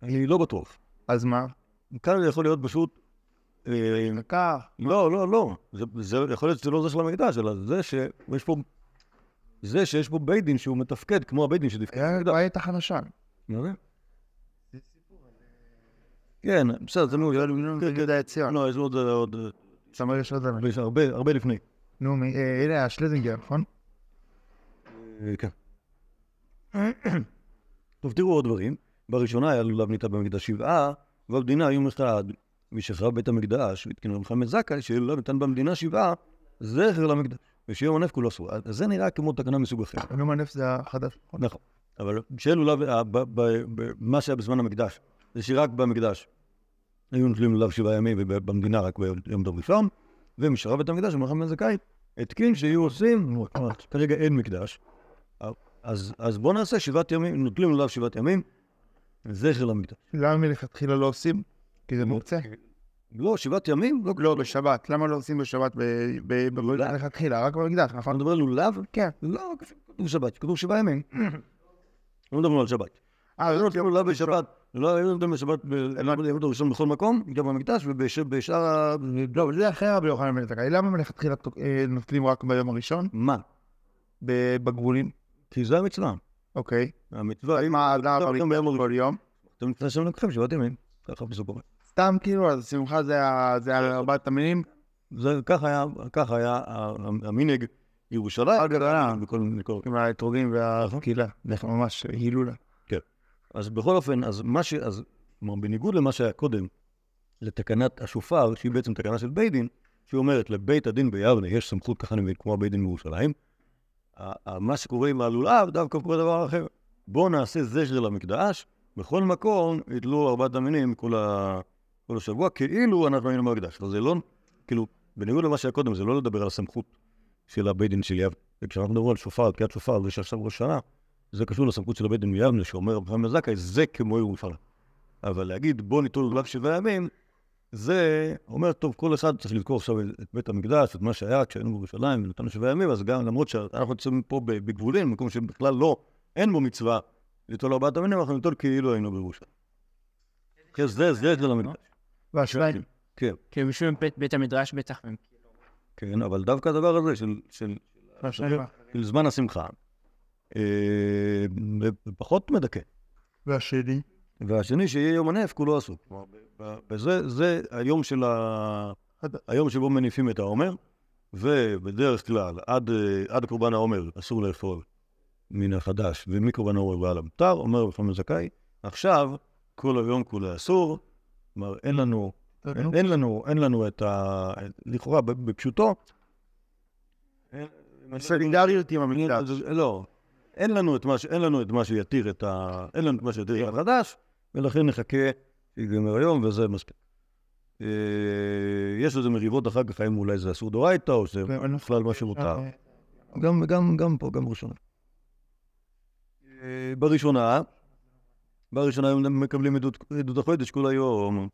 אני לא בטוח. אז מה? כאן זה יכול להיות פשוט... אה, דקה. לא, לא, לא. זה, זה יכול להיות שזה לא זה של המקדש, אלא זה שיש פה... זה שיש פה בית דין שהוא מתפקד כמו הבית דין שתפקד. היה בעיה תחת השן. מה זה? כן, בסדר, זה נו, יהודה ציון. לא, יש עוד, עוד, סמל יש עוד דבר. יש הרבה, הרבה לפני. נו, אה, הנה השלזינגר, נכון? אה, כן. טוב, תראו עוד דברים. בראשונה היה לולב ניתן במקדש שבעה, ובמדינה יום אחד, משחרב בית המקדש, והתקין רב חמד זכאי, שלולב ניתן במדינה שבעה, זכר למקדש. ושיום הנפט כולו אסור. אז זה נראה כמו תקנה מסוג אחר. נו, הנפט זה החדש. נכון? אבל של לולב, ה- ב- ב- ב- מה שהיה בזמן המקדש, זה שרק במקדש היו נוטלים לולב שבעה ימים, ובמדינה רק ביום טוב ראשון, ומשחרב בית המקדש, ומלחם בן זכאי, התקין שיהיו עושים, כרגע אין מקדש, אז, אז בואו נעשה שבעת ימים, נוטלים לולב שבעת ימים, זכר למקדש. למה מלכתחילה לא עושים? כי זה מוקצה. לא, שבעת ימים? לא, לא, בשבת. למה לא עושים בשבת מלכתחילה? רק במקדש, אתה נכון? מדבר על לולב? כן. לא, כתוב שבת, כתוב שבעה ימים. (clears throat) לא מדברים על שבת. אה, לא לא, נותנים לולב בשבת, לא היו נותנים בשבת ביום הראשון בכל מקום, גם במקדש ובשאר. לא, זה אחר רבי יוחנן בן זכאי. למה מלכתחילה אה, נוטלים רק ביום הראשון? מה? בגבולים. כי זה המצווה. אוקיי. המצווה, מה, למה ביום יום? אתה מתכנס שם לקחים שבעת ימים. ככה אומר. סתם כאילו, אז שמחה זה על ארבעת המינים? זה ככה היה, ככה היה ה- המנהג ירושלים. מיני- כל- עם האתרוגים והקהילה. זה ממש הילולה. אז בכל אופן, אז מה ש... אז כלומר, בניגוד למה שהיה קודם, לתקנת השופר, שהיא בעצם תקנה של בית דין, שהיא אומרת לבית הדין ביבנה יש סמכות ככה אני מבין, כמו הבית דין בירושלים, מה שקורה עם הלולב דווקא קורה דבר אחר. בואו נעשה זכר למקדש, בכל מקום יתלו ארבעת המינים כל, ה... כל השבוע, כאילו אנחנו היינו במקדש. אז זה לא, כאילו, בניגוד למה שהיה קודם, זה לא לדבר על הסמכות של הבית דין של יבנה. וכשאנחנו מדברים על שופר, על תקיעת שופר, זה שעכשיו ראש שנה, זה קשור לסמכות של הבית דין ביבנה, שאומר רב חיים זכאי, זה כמו ירושלים. אבל להגיד בוא ניטול לולב שבעה ימים, זה אומר, טוב, כל אחד צריך לזכור עכשיו את בית המקדש, את מה שהיה כשהיינו בירושלים ונתנו שבעה ימים, אז גם למרות שאנחנו נמצאים פה בגבולים, במקום שבכלל לא, אין בו מצווה ליטול ארבעת המינים, אנחנו ניטול כאילו היינו בירושלים. זה, זה זה למקדש. והשוויים. כן, כאילו בשביל בית- בית המדרש בטח. הם- כן, אבל דווקא הדבר הזה של, של. של זמן השמחה, אה, פחות מדכא. והשני? והשני שיהיה יום הנף כולו עסוק. וזה זה היום של ה... היום שבו מניפים את העומר, ובדרך כלל עד, עד קורבן העומר אסור לאכול מן החדש, ומקורבן העומר ועל המותר, אומר רב חמד זכאי, עכשיו כל היום כולו אסור, כלומר אין לנו, אין, אין לנו, אין לנו את ה... לכאורה בפשוטו, סולידריות עם המקדש. לא, אין לנו את מה, ש- אין לנו את מה שיתיר את ה... אין לנו את מה שיתיר את החדש, ולכן נחכה שיגמר היום, וזה מספיק. אה, יש איזה מריבות אחר כך, האם אולי זה אסור דורייתא, או שזה בכלל מה שמותר. גם, פה, גם בראשונה. אה, בראשונה, בראשונה הם מקבלים עדות, החודש כל היום.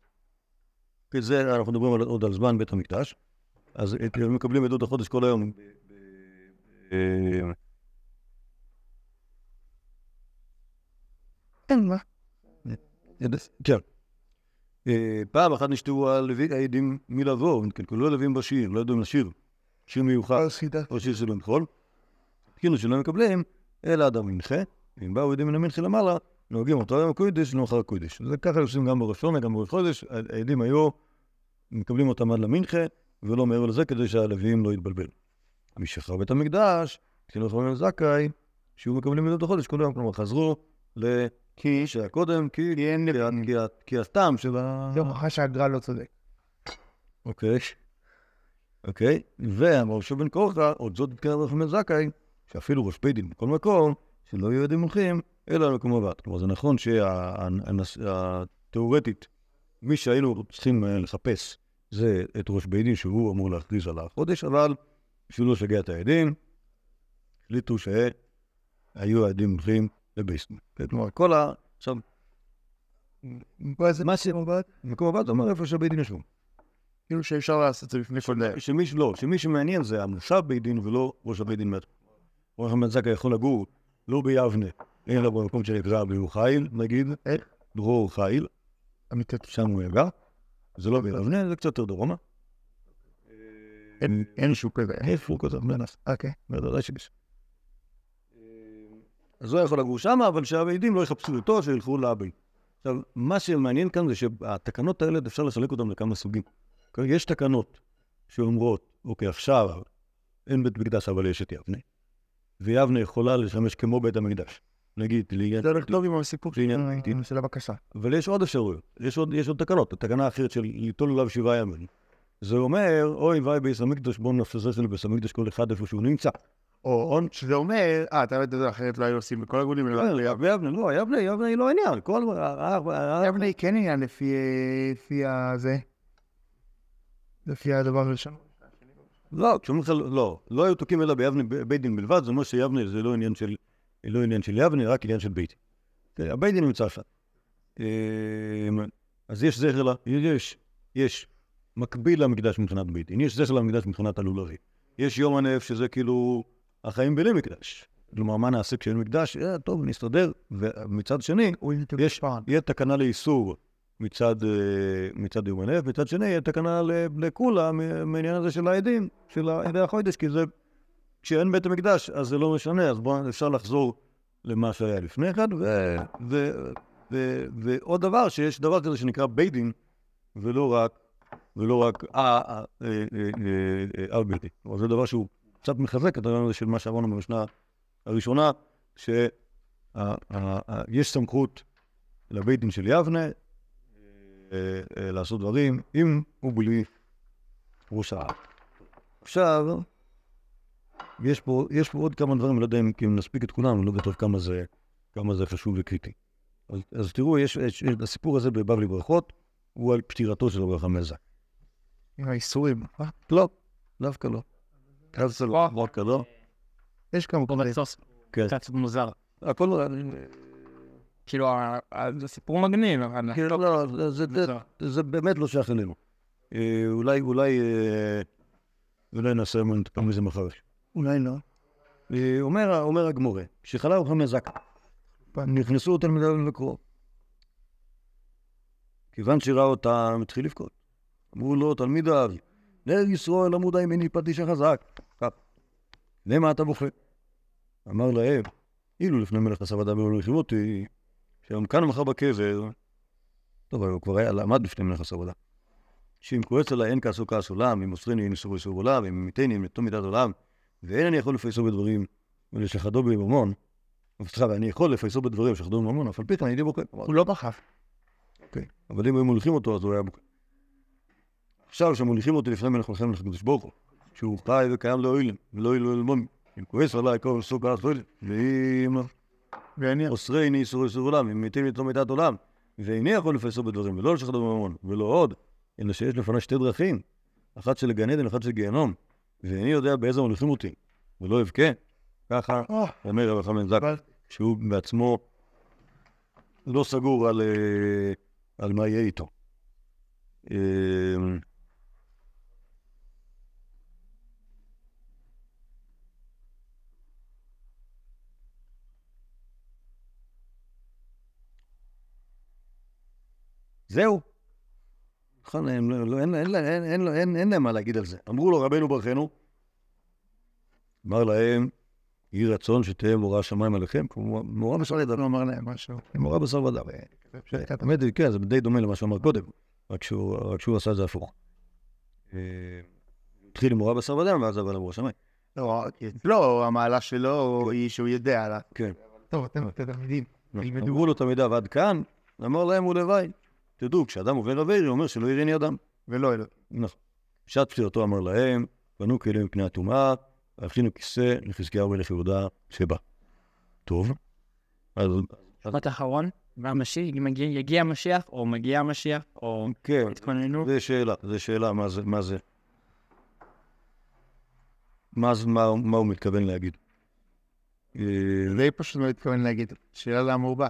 כי זה, אנחנו מדברים על, עוד על זמן בית המקדש. אז הם מקבלים עדות החודש כל היום. ב- אה, אין, מה? כן. אה, פעם אחת נשתו הלוי העדים מלבוא, נתקלקלו הלווים בשיר, לא ידעו אם לשיר. שיר מיוחד. או שיר של המחול. כאילו שלא מקבלים, אלא אדם מנחה. אם באו עדים מן המנחה למעלה, נוהגים אותו יום הקודש, לא אחר הקודש. זה ככה עושים גם בראשון וגם בראש חודש. העדים היו, מקבלים אותם עד למנחה, ולא מעבר לזה, כדי שהלוויים לא יתבלבלו. מי שחרר בית המקדש, כאילו חברים זכאי, שיהיו מקבלים עדות החודש כל יום, כלומר חזרו ל... כי שהיה קודם, כי כי אין לוויים. כי הטעם של ה... זה הוכחה שהגר"א לא צודק. אוקיי. אוקיי. ואמר שבן קורחה, עוד זאת התקרב רחמי זכאי, שאפילו ראש בית דין בכל מקום, שלא יהיו עדים מולכים, אלא על מקום עבד. כלומר, זה נכון שהתיאורטית, מי שהיינו צריכים אה, לחפש זה את ראש בית דין, שהוא אמור להכריז על החודש, אבל בשביל לא לשגע את העדים, החליטו שהיו העדים מולכים לבייסטמן. כלומר, כל ה... עכשיו, פה זה מה ש... מקום זה אומר איפה שהבית דין ישבו. כאילו שאפשר לעשות את זה לפני כל דרך. שמי, לא, שמי שמעניין זה המושב בית דין ולא ראש הבית דין. ראש זכאי יכול לגור לא ביבנה, אלא במקום שנקרא ברור חיל, נגיד, איך? ברור חיל, אמיתית. שם הוא יגע, זה לא ביבנה, זה קצת יותר דרומה. אין- אין שוק כזה. איפה הוא כותב מנס? אוקיי. בוודאי שיש. אז הוא יכול לגור שם, אבל שהבעידים לא יחפשו אותו, שילכו לבית. עכשיו, מה שמעניין כאן זה שהתקנות האלה, אפשר לחלק אותן לכמה סוגים. יש תקנות שאומרות, אוקיי, עכשיו אין בית מקדש, אבל יש את יבנה, ויבנה יכולה לשמש כמו בית המקדש. נגיד, לעניין... זה הולך טוב עם הסיפור של- הבקשה. אבל יש עוד אפשרויות, יש עוד, תקנות. התקנה האחרת של ליטול עליו שבעה ימים. זה אומר, אוי ואי ביס המקדש, בואו נפסס של ביס המקדש כל אחד איפה שהוא נמצא. או שזה אומר, אה, אתה יודע, אחרת לא היו עושים בכל הגולים, אלא לא, יבנה, לא, יבנה, יבנה היא לא עניין. כל... ה- ה- ה- יבנה היא כן עניין לפי הזה. לפי הדבר הראשון. לא, כשאומרים לך, לא, לא היו תוקעים אלא ביבנה בית דין בלבד, זה אומר שיבנה זה לא עניין של, לא עניין של יבנה, רק עניין של בית. כן, הבית דין נמצא שם. אמ, אז יש זכר, לה- יש, יש מקביל למקדש מבחינת בית דין, יש זכר למקדש מבחינת הלולבי. יש יום הנף שזה כאילו החיים בלי מקדש. כלומר, מה נעשה כשאין מקדש? אה, טוב, נסתדר. ומצד שני, יש, יהיה תקנה לאיסור מצד, אה, מצד יום הנף, מצד שני יהיה תקנה ל- לקולה מ- מעניין הזה של העדים, של עדי החודש, כי זה, כשאין בית המקדש, אז זה לא משנה, אז בואו, אפשר לחזור למה שהיה לפני כן, ו, ו, ו, ועוד דבר, שיש דבר כזה שנקרא בית דין, ולא רק, ולא רק אה, אה, אה, אה, אה, אה, אב בלתי. אבל זה דבר שהוא קצת מחזק את הרעיון הזה של מה שאמרנו במשנה הראשונה, שיש סמכות לבית דין של יבנה אה, אה, לעשות דברים עם ובלי ראש העם. עכשיו, יש פה, יש פה עוד כמה דברים, אני לא יודע אם, אם נספיק את כולם, אני לא בטוח כמה זה, כמה זה חשוב וקריטי. אז, אז תראו, יש, יש, יש, הסיפור הזה בבבלי ברכות הוא על פטירתו של רבי חמזה. עם האיסורים. אה, לא, דווקא לא. דווקא לא. דווקא לא. יש כמה כאלה. כן. קצת מוזר. הכל לא... כאילו, זה סיפור מגניב, אבל... כן, לא, זה- זה- באמת לא שייך אלינו. אה, אולי, אולי, אה, אולי נעשה פעם מזה מחר. אולי לא. אה, אומר, אומר הגמורה, כשחלה הוא חמזק, נכנסו תלמידיו לקרוא. כיוון שראה אותם, התחיל לבכות. אמרו לו, תלמידיו, נר ישראל עמודה ימיני פטיש החזק. למה אתה בוכה? אמר להם, אילו לפני מלך עשה ודא ולא הכירו אותי, שהיום כאן מחר בקבר, טוב, הוא כבר היה, למד בפני מלך ודא. שאם כועס עליי אין כעסו כעס עולם, אם מוסרני אין איסור איסור עולם, אם מיתני אין מתום מידת עולם, ואין אני יכול לפייסו בדברים ולשחדו בממון, סליחה, ואני יכול לפייסו בדברים ולשחדו בממון, אף על פי כן הייתי בוכה. הוא לא בחף. אוקיי. אבל אם היו מוליכים אותו, אז הוא היה בוכה. עכשיו, כשמוליכים אותי לפני מלך מלחמת הקדוש ברוך הוא, שהוא חי וקיים לאוהלים, ולא אלו אלמון, אם כועס עליי כל סוג כעס אוהלים, ואם ואני... אוסרני איסור איסור עולם, אם מתים לתום מידת עולם, ואיני יכול לפייסו בדברים, ולא לשחדו בממון, ולא עוד, אלא שיש לפניי שתי דרכים, אחת של גן עדן, אחת של גיהנום, ואיני יודע באיזה מוליכים אותי, ולא אבכה, ככה אה, אומר רבי חמאן זק, שהוא בעצמו לא סגור על, אה, על מה יהיה איתו. אה, זהו. נכון, לא- לא- אין- להם מה להגיד על זה. אמרו לו, רבנו ברכנו, אמר להם, יהי רצון שתהיה מורא השמיים עליכם, כמו מורא בשר ודם. לא אמר להם משהו. מורא בשר ודם. האמת היא, כן, זה די דומה למה שאמר קודם, רק שהוא שהוא עשה את זה הפוך. אה, התחיל עם מורא בשר ודם, ואז עבר למורא השמיים. לא, לא, המעלה שלו היא שהוא יודע עליו. כן. טוב, אתם תלמידים. תלמדו. אמרו לו תלמידיו עד כאן, אמר להם ולוואי. תדעו, כשאדם עובר עבירי, הוא אומר שלא יראני אדם. ולא אלוהים. נכון. בשעת פטירתו אמר להם, פנו כלים מפני הטומאה, והכינו כיסא לחזקיהו מלך יהודה שבא. טוב. אז משפט אחרון, והמשיח, יגיע המשיח, או מגיע המשיח, או כן, התכוננו. זה שאלה, זה שאלה מה זה, מה זה. מה, זה- מה, מה הוא מתכוון להגיד. אה, די פשוט לא התכוון להגיד. שאלה למה הוא בא.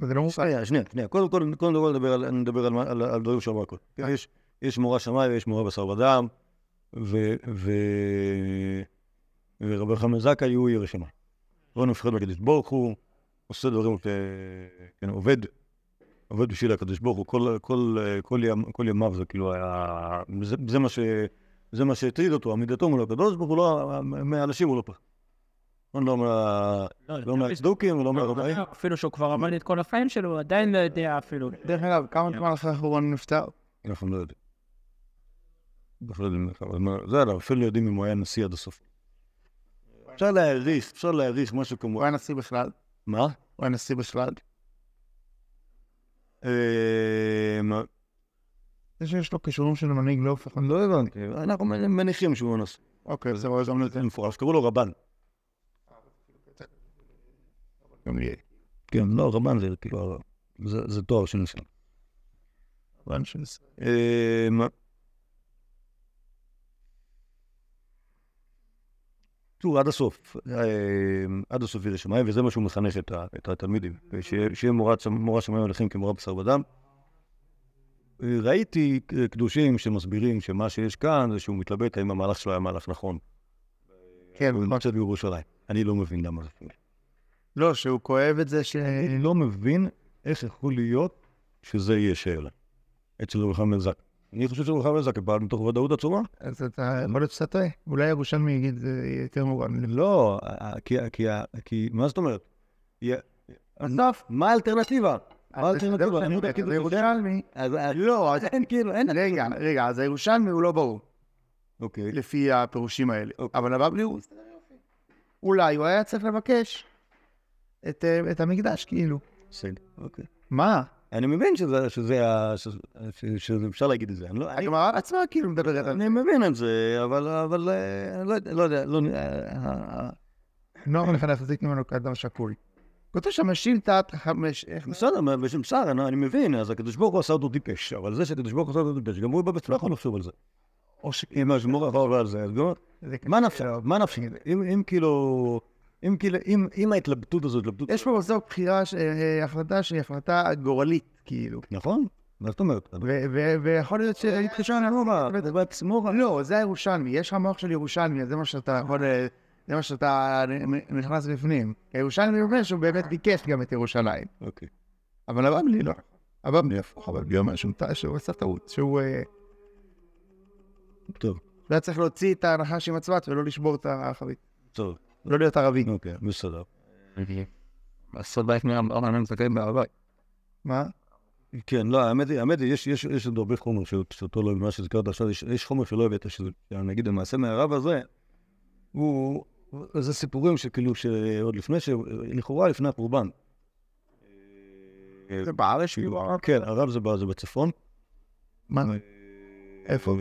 זה לא מופע. שנייה. קודם כל, נדבר על, דברים שאמר קודם. יש, יש מורה שמאי ויש מורה בשר ודם, ו... ו... ורבי חמאל זכאי הוא ירא שמאי. לא נפחד מקדש ברוך הוא, עושה דברים. כן, עובד עובד בשביל הקדוש ברוך הוא, כל, כל, כל, ימ, כל ימיו זה כאילו היה... זה מה שהטריד אותו, עמידתו מול הקדוש ברוך הוא, לא, מהאנשים הוא לא פחד. לא מה- לא מהצדוקים ולא מהרבאים. אפילו שהוא כבר עמד את כל החיים שלו, הוא עדיין לא יודע אפילו. דרך אגב, כמה זמן אחרי האחרון נפטר? אנחנו לא יודעים. לא. זה לא, אפילו לא יודעים אם הוא היה נשיא עד הסוף. אפשר להעריך, אפשר להעריך משהו הוא כמו... היה נשיא בכלל? מה? הוא היה נשיא בכלל? אה? זה שיש לו כישורים של מנהיג לא הופך... לא הבנתי, אנחנו מניחים שהוא נשיא. אוקיי. זה מפורש, קראו לו רבן. גם לי. כן, לא, רבן זה כאילו, זה זה תואר של נשיא. רבן של ישראל. אה? תראו, עד הסוף, אה, עד הסוף ירא שמיים, וזה מה שהוא מחנך את התלמידים, שיהיה מורה שמיים הולכים כמורה בשר ודם. אה, ראיתי קדושים שמסבירים שמה שיש כאן זה שהוא מתלבט האם המהלך שלו היה מהלך נכון. כן, נכון. נמצא בירושלים. אני לא מבין למה זה. לא, שהוא כואב את זה ש... אני לא מבין איך יכול להיות שזה יהיה שאלה. אצל רוחם בן זק. אני חושב שרוחם בן זק פעל מתוך ודאות עצומה. אז אתה יכול להיות שאתה טועה. אולי ירושלמי יגיד יותר מובן. לא, כי, מה זאת אומרת? בסוף. מה האלטרנטיבה? אז הירושלמי... אז- לא, אז אין כאילו, אין... רגע, רגע, אז הירושלמי הוא לא ברור, אוקיי. לפי הפירושים האלה. אוקיי. אבל הבבלי הוא... אולי הוא היה צריך לבקש את, אה, את המקדש, כאילו. בסדר, אוקיי. מה? אני מבין שזה, שזה, שזה, שזה- אפשר להגיד את זה. אני לא, אני, הגמרא עצמה כאילו מדברת. אני מבין את זה, אבל, אבל, לא לא יודע, לא... נוח לך להחזיק ממנו כאדם שקול. כותב שם שילתת חמש... בסדר, בשם בסדר, אני אני מבין, אז הקדוש ברוך הוא עשה אותו טיפש, אבל זה שהקדוש ברוך הוא עשה אותו טיפש, גם הוא בעצמו יכול לחשוב על זה. או ש... אם השמור יכול על זה, אז מה. נפשך? מה נפשך? אם כאילו... אם כאילו, אם אם ההתלבטות הזו, התלבטות... יש פה בסוף בחירה, ש- אה, החלטה שהיא החלטה גורלית, כאילו. נכון? מה זאת אומרת? ויכול להיות שהתקשרנו סמורה, זה בעצמו... לא, זה הירושלמי, יש לך מוח של ירושלמי, זה מה שאתה יכול... אה, זה מה שאתה נכנס בפנים. הירושלמי אומר שהוא באמת ביקש גם את ירושלים. אוקיי. אבל הבבלי לא. הבבלי הפוך, הבבלי אומר שהוא עשה טעות, שהוא אה, טוב, היה צריך להוציא את הנחש עם הצבת ולא לשבור את החבית. טוב. לא להיות ערבי. אוקיי, בסדר. לעשות בית מהרבנים זכאים בהר הבית. מה? כן, לא, האמת היא, האמת היא, יש, יש, יש עוד הרבה חומר ש- שאותו לא, מה שהזכרת עכשיו, יש, יש חומר שלא הבאת, שזה, נגיד, המעשה מהרב הזה, הוא, זה סיפורים שכאילו, שעוד לפני, ש... לכאורה לפני החורבן. זה בארץ כאילו? כן, הרב זה, ב- זה בצפון. מה? איפה?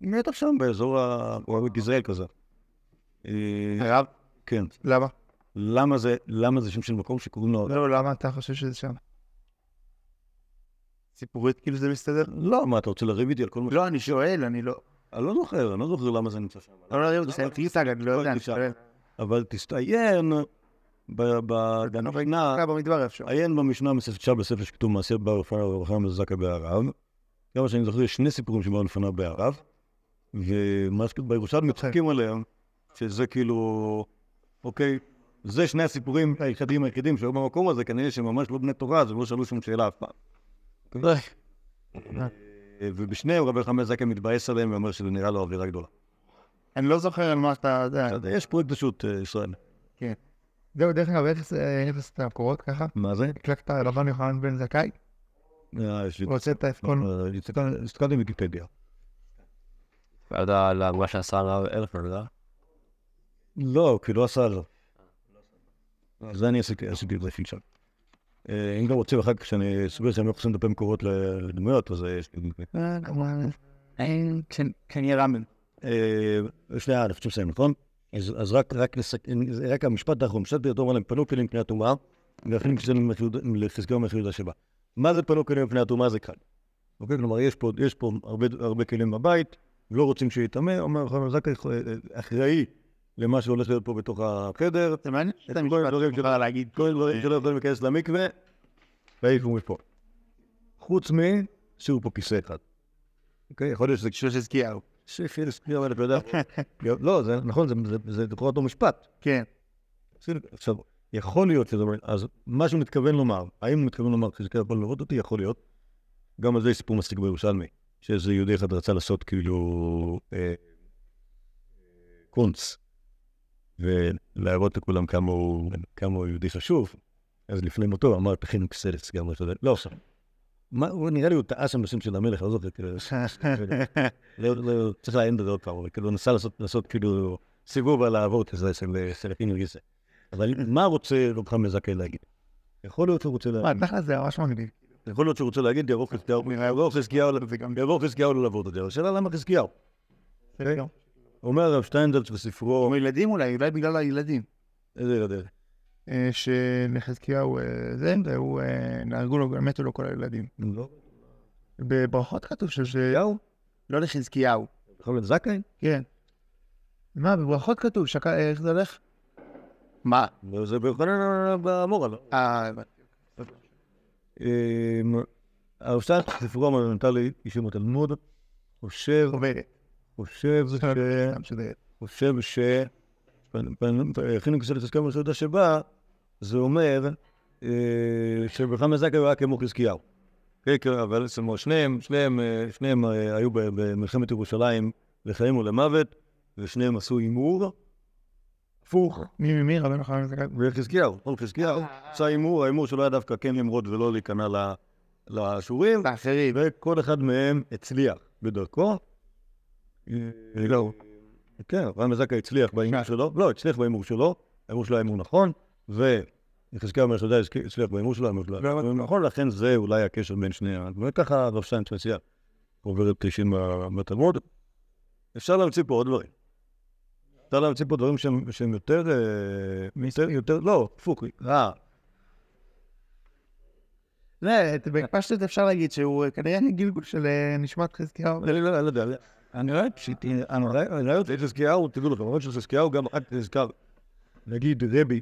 בטח שם, באזור ה... הוא אוהב גזרעאל כזה. אה, הרב? כן. למה? למה זה, למה זה שם של מקום שקוראים לו... לא, למה אתה חושב שזה שם? סיפורית כאילו זה מסתדר? לא, מה, אתה רוצה לריב איתי על כל מה ש... לא, אני שואל, אני לא... אני לא זוכר, אני לא זוכר למה זה נמצא שם. לא, לא, זה סיימת מושג, אני לא יודע, אני שואל. אבל ב- במשנה, אה, במדבר אפשר. עיין במשנה מספר בספר שכתוב מעשה בר רפואה ורחם מזקה בערב. כמה שאני זוכר, יש שני סיפורים שבאו לפניו בערב, ומה שכתוב בירושלמי צוחקים עליהם, שזה כאילו, אוקיי, זה שני הסיפורים היחידים היחידים שהיו במקום הזה, כנראה שהם ממש לא בני תורה, אז הם לא שאלו שום שאלה אף פעם. אה, ובשניהם רבי חמאס זקה מתבאס עליהם ואומר שזה נראה לו עבירה גדולה. אני לא זוכר על מה אתה יודע. יש פרויקט פשוט, אה, ישראל. זהו, דרך אגב, איך זה- איך זה המקורות ככה? מה זה? הקלקת רבן יוחנן בן זכאי? אה, יש לי... רוצה את האפקון? אה, הסתכל- הסתכלתי בוויקיפדיה. אתה יודע על מה שעשה הרב אלפר, לא? לא, כי לא עשה לו. זה אני עשיתי, את זה שלשם. אה, אם גם רוצים אחר כך שאני אסביר שהם לא יכולים לדבר מקורות לדמויות, אז אה, יש לי... אה, כמובן. אין, כן- כן יהיה רמן. אה, שנייה, אנחנו צריכים לסיים, נכון? אז אז רק המשפט האחרון, משפט יותר עליהם, פנו כלים מפני הטומאה, ואפילו כשזה לחזקיהו מלך יהודה שבא. מה זה פנו כלים מפני הטומאה? זה קל. אוקיי? כלומר, יש פה הרבה כלים בבית, לא רוצים שיטמא, אומר זכאי אחראי למה שהולך להיות פה בתוך החדר, זה מעניין את שאתה כל משפט שמותר להגיד. כל הדברים שלא יכולים להיכנס למקווה, והעיפו מפה. חוץ מ... שהוא פה כיסא אחד. אוקיי? יכול להיות שזה. שפיר ספיר, אבל אתה יודע, (laughs) לא, זה נכון, זה- זה- זה לכאורה אותו משפט. כן. עכשיו, יכול להיות שזה... אז מה שהוא מתכוון לומר, האם הוא מתכוון לומר חזקיה יכול לראות אותי? יכול להיות. גם על זה יש סיפור מצחיק בירושלמי, שאיזה יהודי אחד רצה לעשות כאילו אה, קונץ, ולהראות לכולם כמה הוא, כמה הוא יהודי חשוב. אז לפני מותו אמר, תכינו קסלס גם, יודע, לא עכשיו. מה, הוא נראה לי הוא טעה שם בשם של המלך, לא זוכר, כאילו, לא, לא, צריך לעיין בזה עוד פעם, אבל כאילו, נסע לעשות, לעשות כאילו סיבוב על האבות הזה של סלפינו גיסא. אבל מה רוצה רב חמא זכאי להגיד? יכול להיות שהוא רוצה מה, להגיד, תכל'ס זה ממש מגניב. יכול להיות שהוא רוצה להגיד, יבוא חזקיהו, ללוות את זה. השאלה למה חזקיהו? אומר הרב שטיינזלץ בספרו, או ילדים אולי, אולי בגלל הילדים. איזה ילדים? אה, שלחזקיהו אה, זה, והוא, אה, נהרגו לו, מתו לו כל הילדים. לא, בברכות כתוב שחזקיהו? לא לחזקיהו. יכול להיות זכאי? כן. מה, בברכות כתוב, שק- איך זה הולך? מה? לא, זה באמורה, לא? אה, אמ, הרב שטיינזלץ בספרו המונומנטלי, אישים התלמוד, חושב, חוברת. חושב ש... חושב ש... הכינו כסלת הסכם בסעודה שבא, זה אומר אה, שברחם זכאי היה כמו חזקיהו. כן, כן, אבל אומרת, שניהם, שניהם, אה, שניהם אה, היו במלחמת ירושלים לחיים ולמוות, ושניהם עשו הימור. הפוך, מי ממי? רבנו חנן זכאי? וחזקיהו, כל חזקיהו עשה הימור, ההימור שלו היה דווקא כן למרוד ולא להיכנע לאשורים, האחרים. וכל אחד מהם הצליח בדרכו. לא. כן, אברהם זקה הצליח בהימור שלו, לא, הצליח בהימור שלו, ההימור שלו היה הימור נכון, ויחזקאל מלך יהודה הצליח בהימור שלו, ההימור שלו היה לא, נכון, לכן זה אולי הקשר בין שני ה... וככה הרב שטיינץ מציע, עובר את 90 בתלמוד. אפשר להמציא פה עוד דברים. אפשר להמציא פה דברים שהם יותר, אה, יותר, לא, הפוך, אה, זה, בפשטות אפשר להגיד שהוא אה, כנראה גלגול של אה, נשמת חזקיהו. אני לא לא יודע, אני רואה פשיטי, אני רואה, אני רואה את חזקיהו, שחזקיהו גם אחר כך נזכר, נגיד רבי,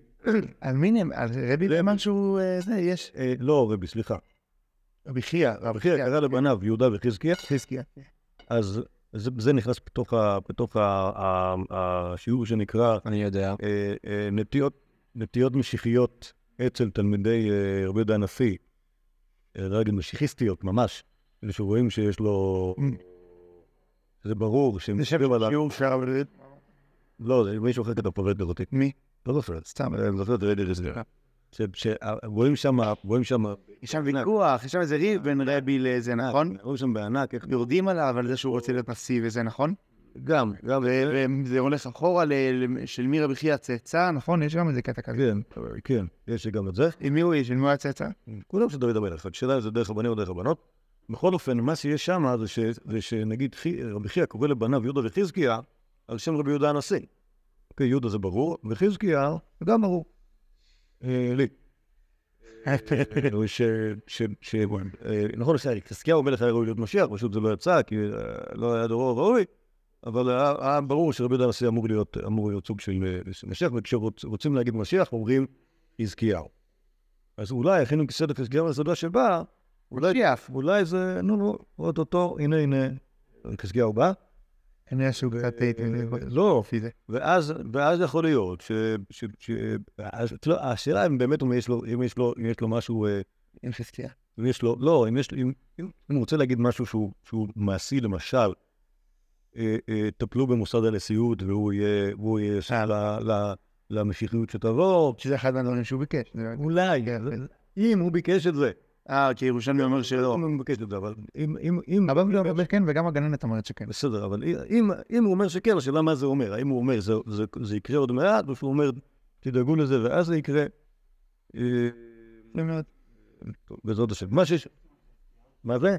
על מי נאמר? על רבי נאמן שהוא... אה, זה, יש... אה, לא רבי, סליחה, רבי חייא. רבי חייא קרא לבניו יהודה וחזקיה, חזקיה. אז זה, זה נכנס בתוך, ה, בתוך ה, ה, השיעור שנקרא אני יודע. אה, נטיות, נטיות משיחיות אצל תלמידי רבי יהודה הנשיא, אה, לא משיחיסטיות ממש, אלה שרואים שיש לו, זה ברור שהם זה שם מסתכלים על ה- שיעור דוד. לא, זה מישהו אחר כתב פרט אותי. מי? לא זוכר. סתם. אני זוכר את רדי רזנר. שרואים שם, רואים שם... יש שם ויכוח, יש שם איזה ריב בין רבי לזה, נכון? רואים שם בענק, איך... יורדים עליו על זה שהוא רוצה להיות נשיא וזה, נכון? גם, גם, וזה הולך אחורה של מי רבי חייא הצאצא, נכון? יש גם איזה קטע כזה. כן, כן, יש גם את זה. עם מי הוא יש? של מי הוא הצאצא? כולם של דוד המלך, השאלה אם זה דרך הבנים או דרך הבנות. בכל אופן, מה שיש שם זה ש- זה שנגיד רבי חייא קורא לבניו יהודה וחזקיה על שם רבי יהודה הנשיא. אוקיי, יהודה זה ברור, וחזקיה זה גם ברור. אה, לי. (laughs) אה, ש... ש... ש... אה, נכון, חזקיהו המלך היה ראוי להיות משיח, פשוט זה לא יצא, כי לא היה דורו ראוי, אבל היה ברור שרבי יהודה הנשיא אמור להיות אמור להיות סוג של משיח, וכשרוצים להגיד משיח, אומרים חזקיהו. אז אולי הכינו כסדר חזקיהו לסעודה שבאה, אולי, משיח. אולי זה, נו, נו, אוטוטו, הנה, הנה, חזקיהו בא. שהוא קצת... אה, לא, לפי זה. ואז, יכול להיות ש... ש, ש אז, לא, השאלה אם באמת אם יש לו, אם אם משהו, אה, עם חזקיה. אם יש לו, לא, אם יש לו, אם, אם הוא רוצה להגיד משהו שהוא, מעשי, למשל, אה, אה, טפלו במוסד הנשיאות והוא יהיה, למשיחיות שתבוא, שזה אחד מהדברים שהוא ביקש. אולי, כן, אם הוא ביקש את זה. אה, כי ירושלמי אומר שלא. אם הוא מבקש את זה, אבל אם, אם, שלי אומר כן, וגם הגננת אומרת שכן. בסדר, אבל אם, אם הוא אומר שכן, השאלה מה זה אומר. האם הוא אומר זה, זה, זה יקרה עוד מעט, או שהוא אומר תדאגו לזה ואז זה יקרה. אה, בעזרת השם. מה שיש... מה זה?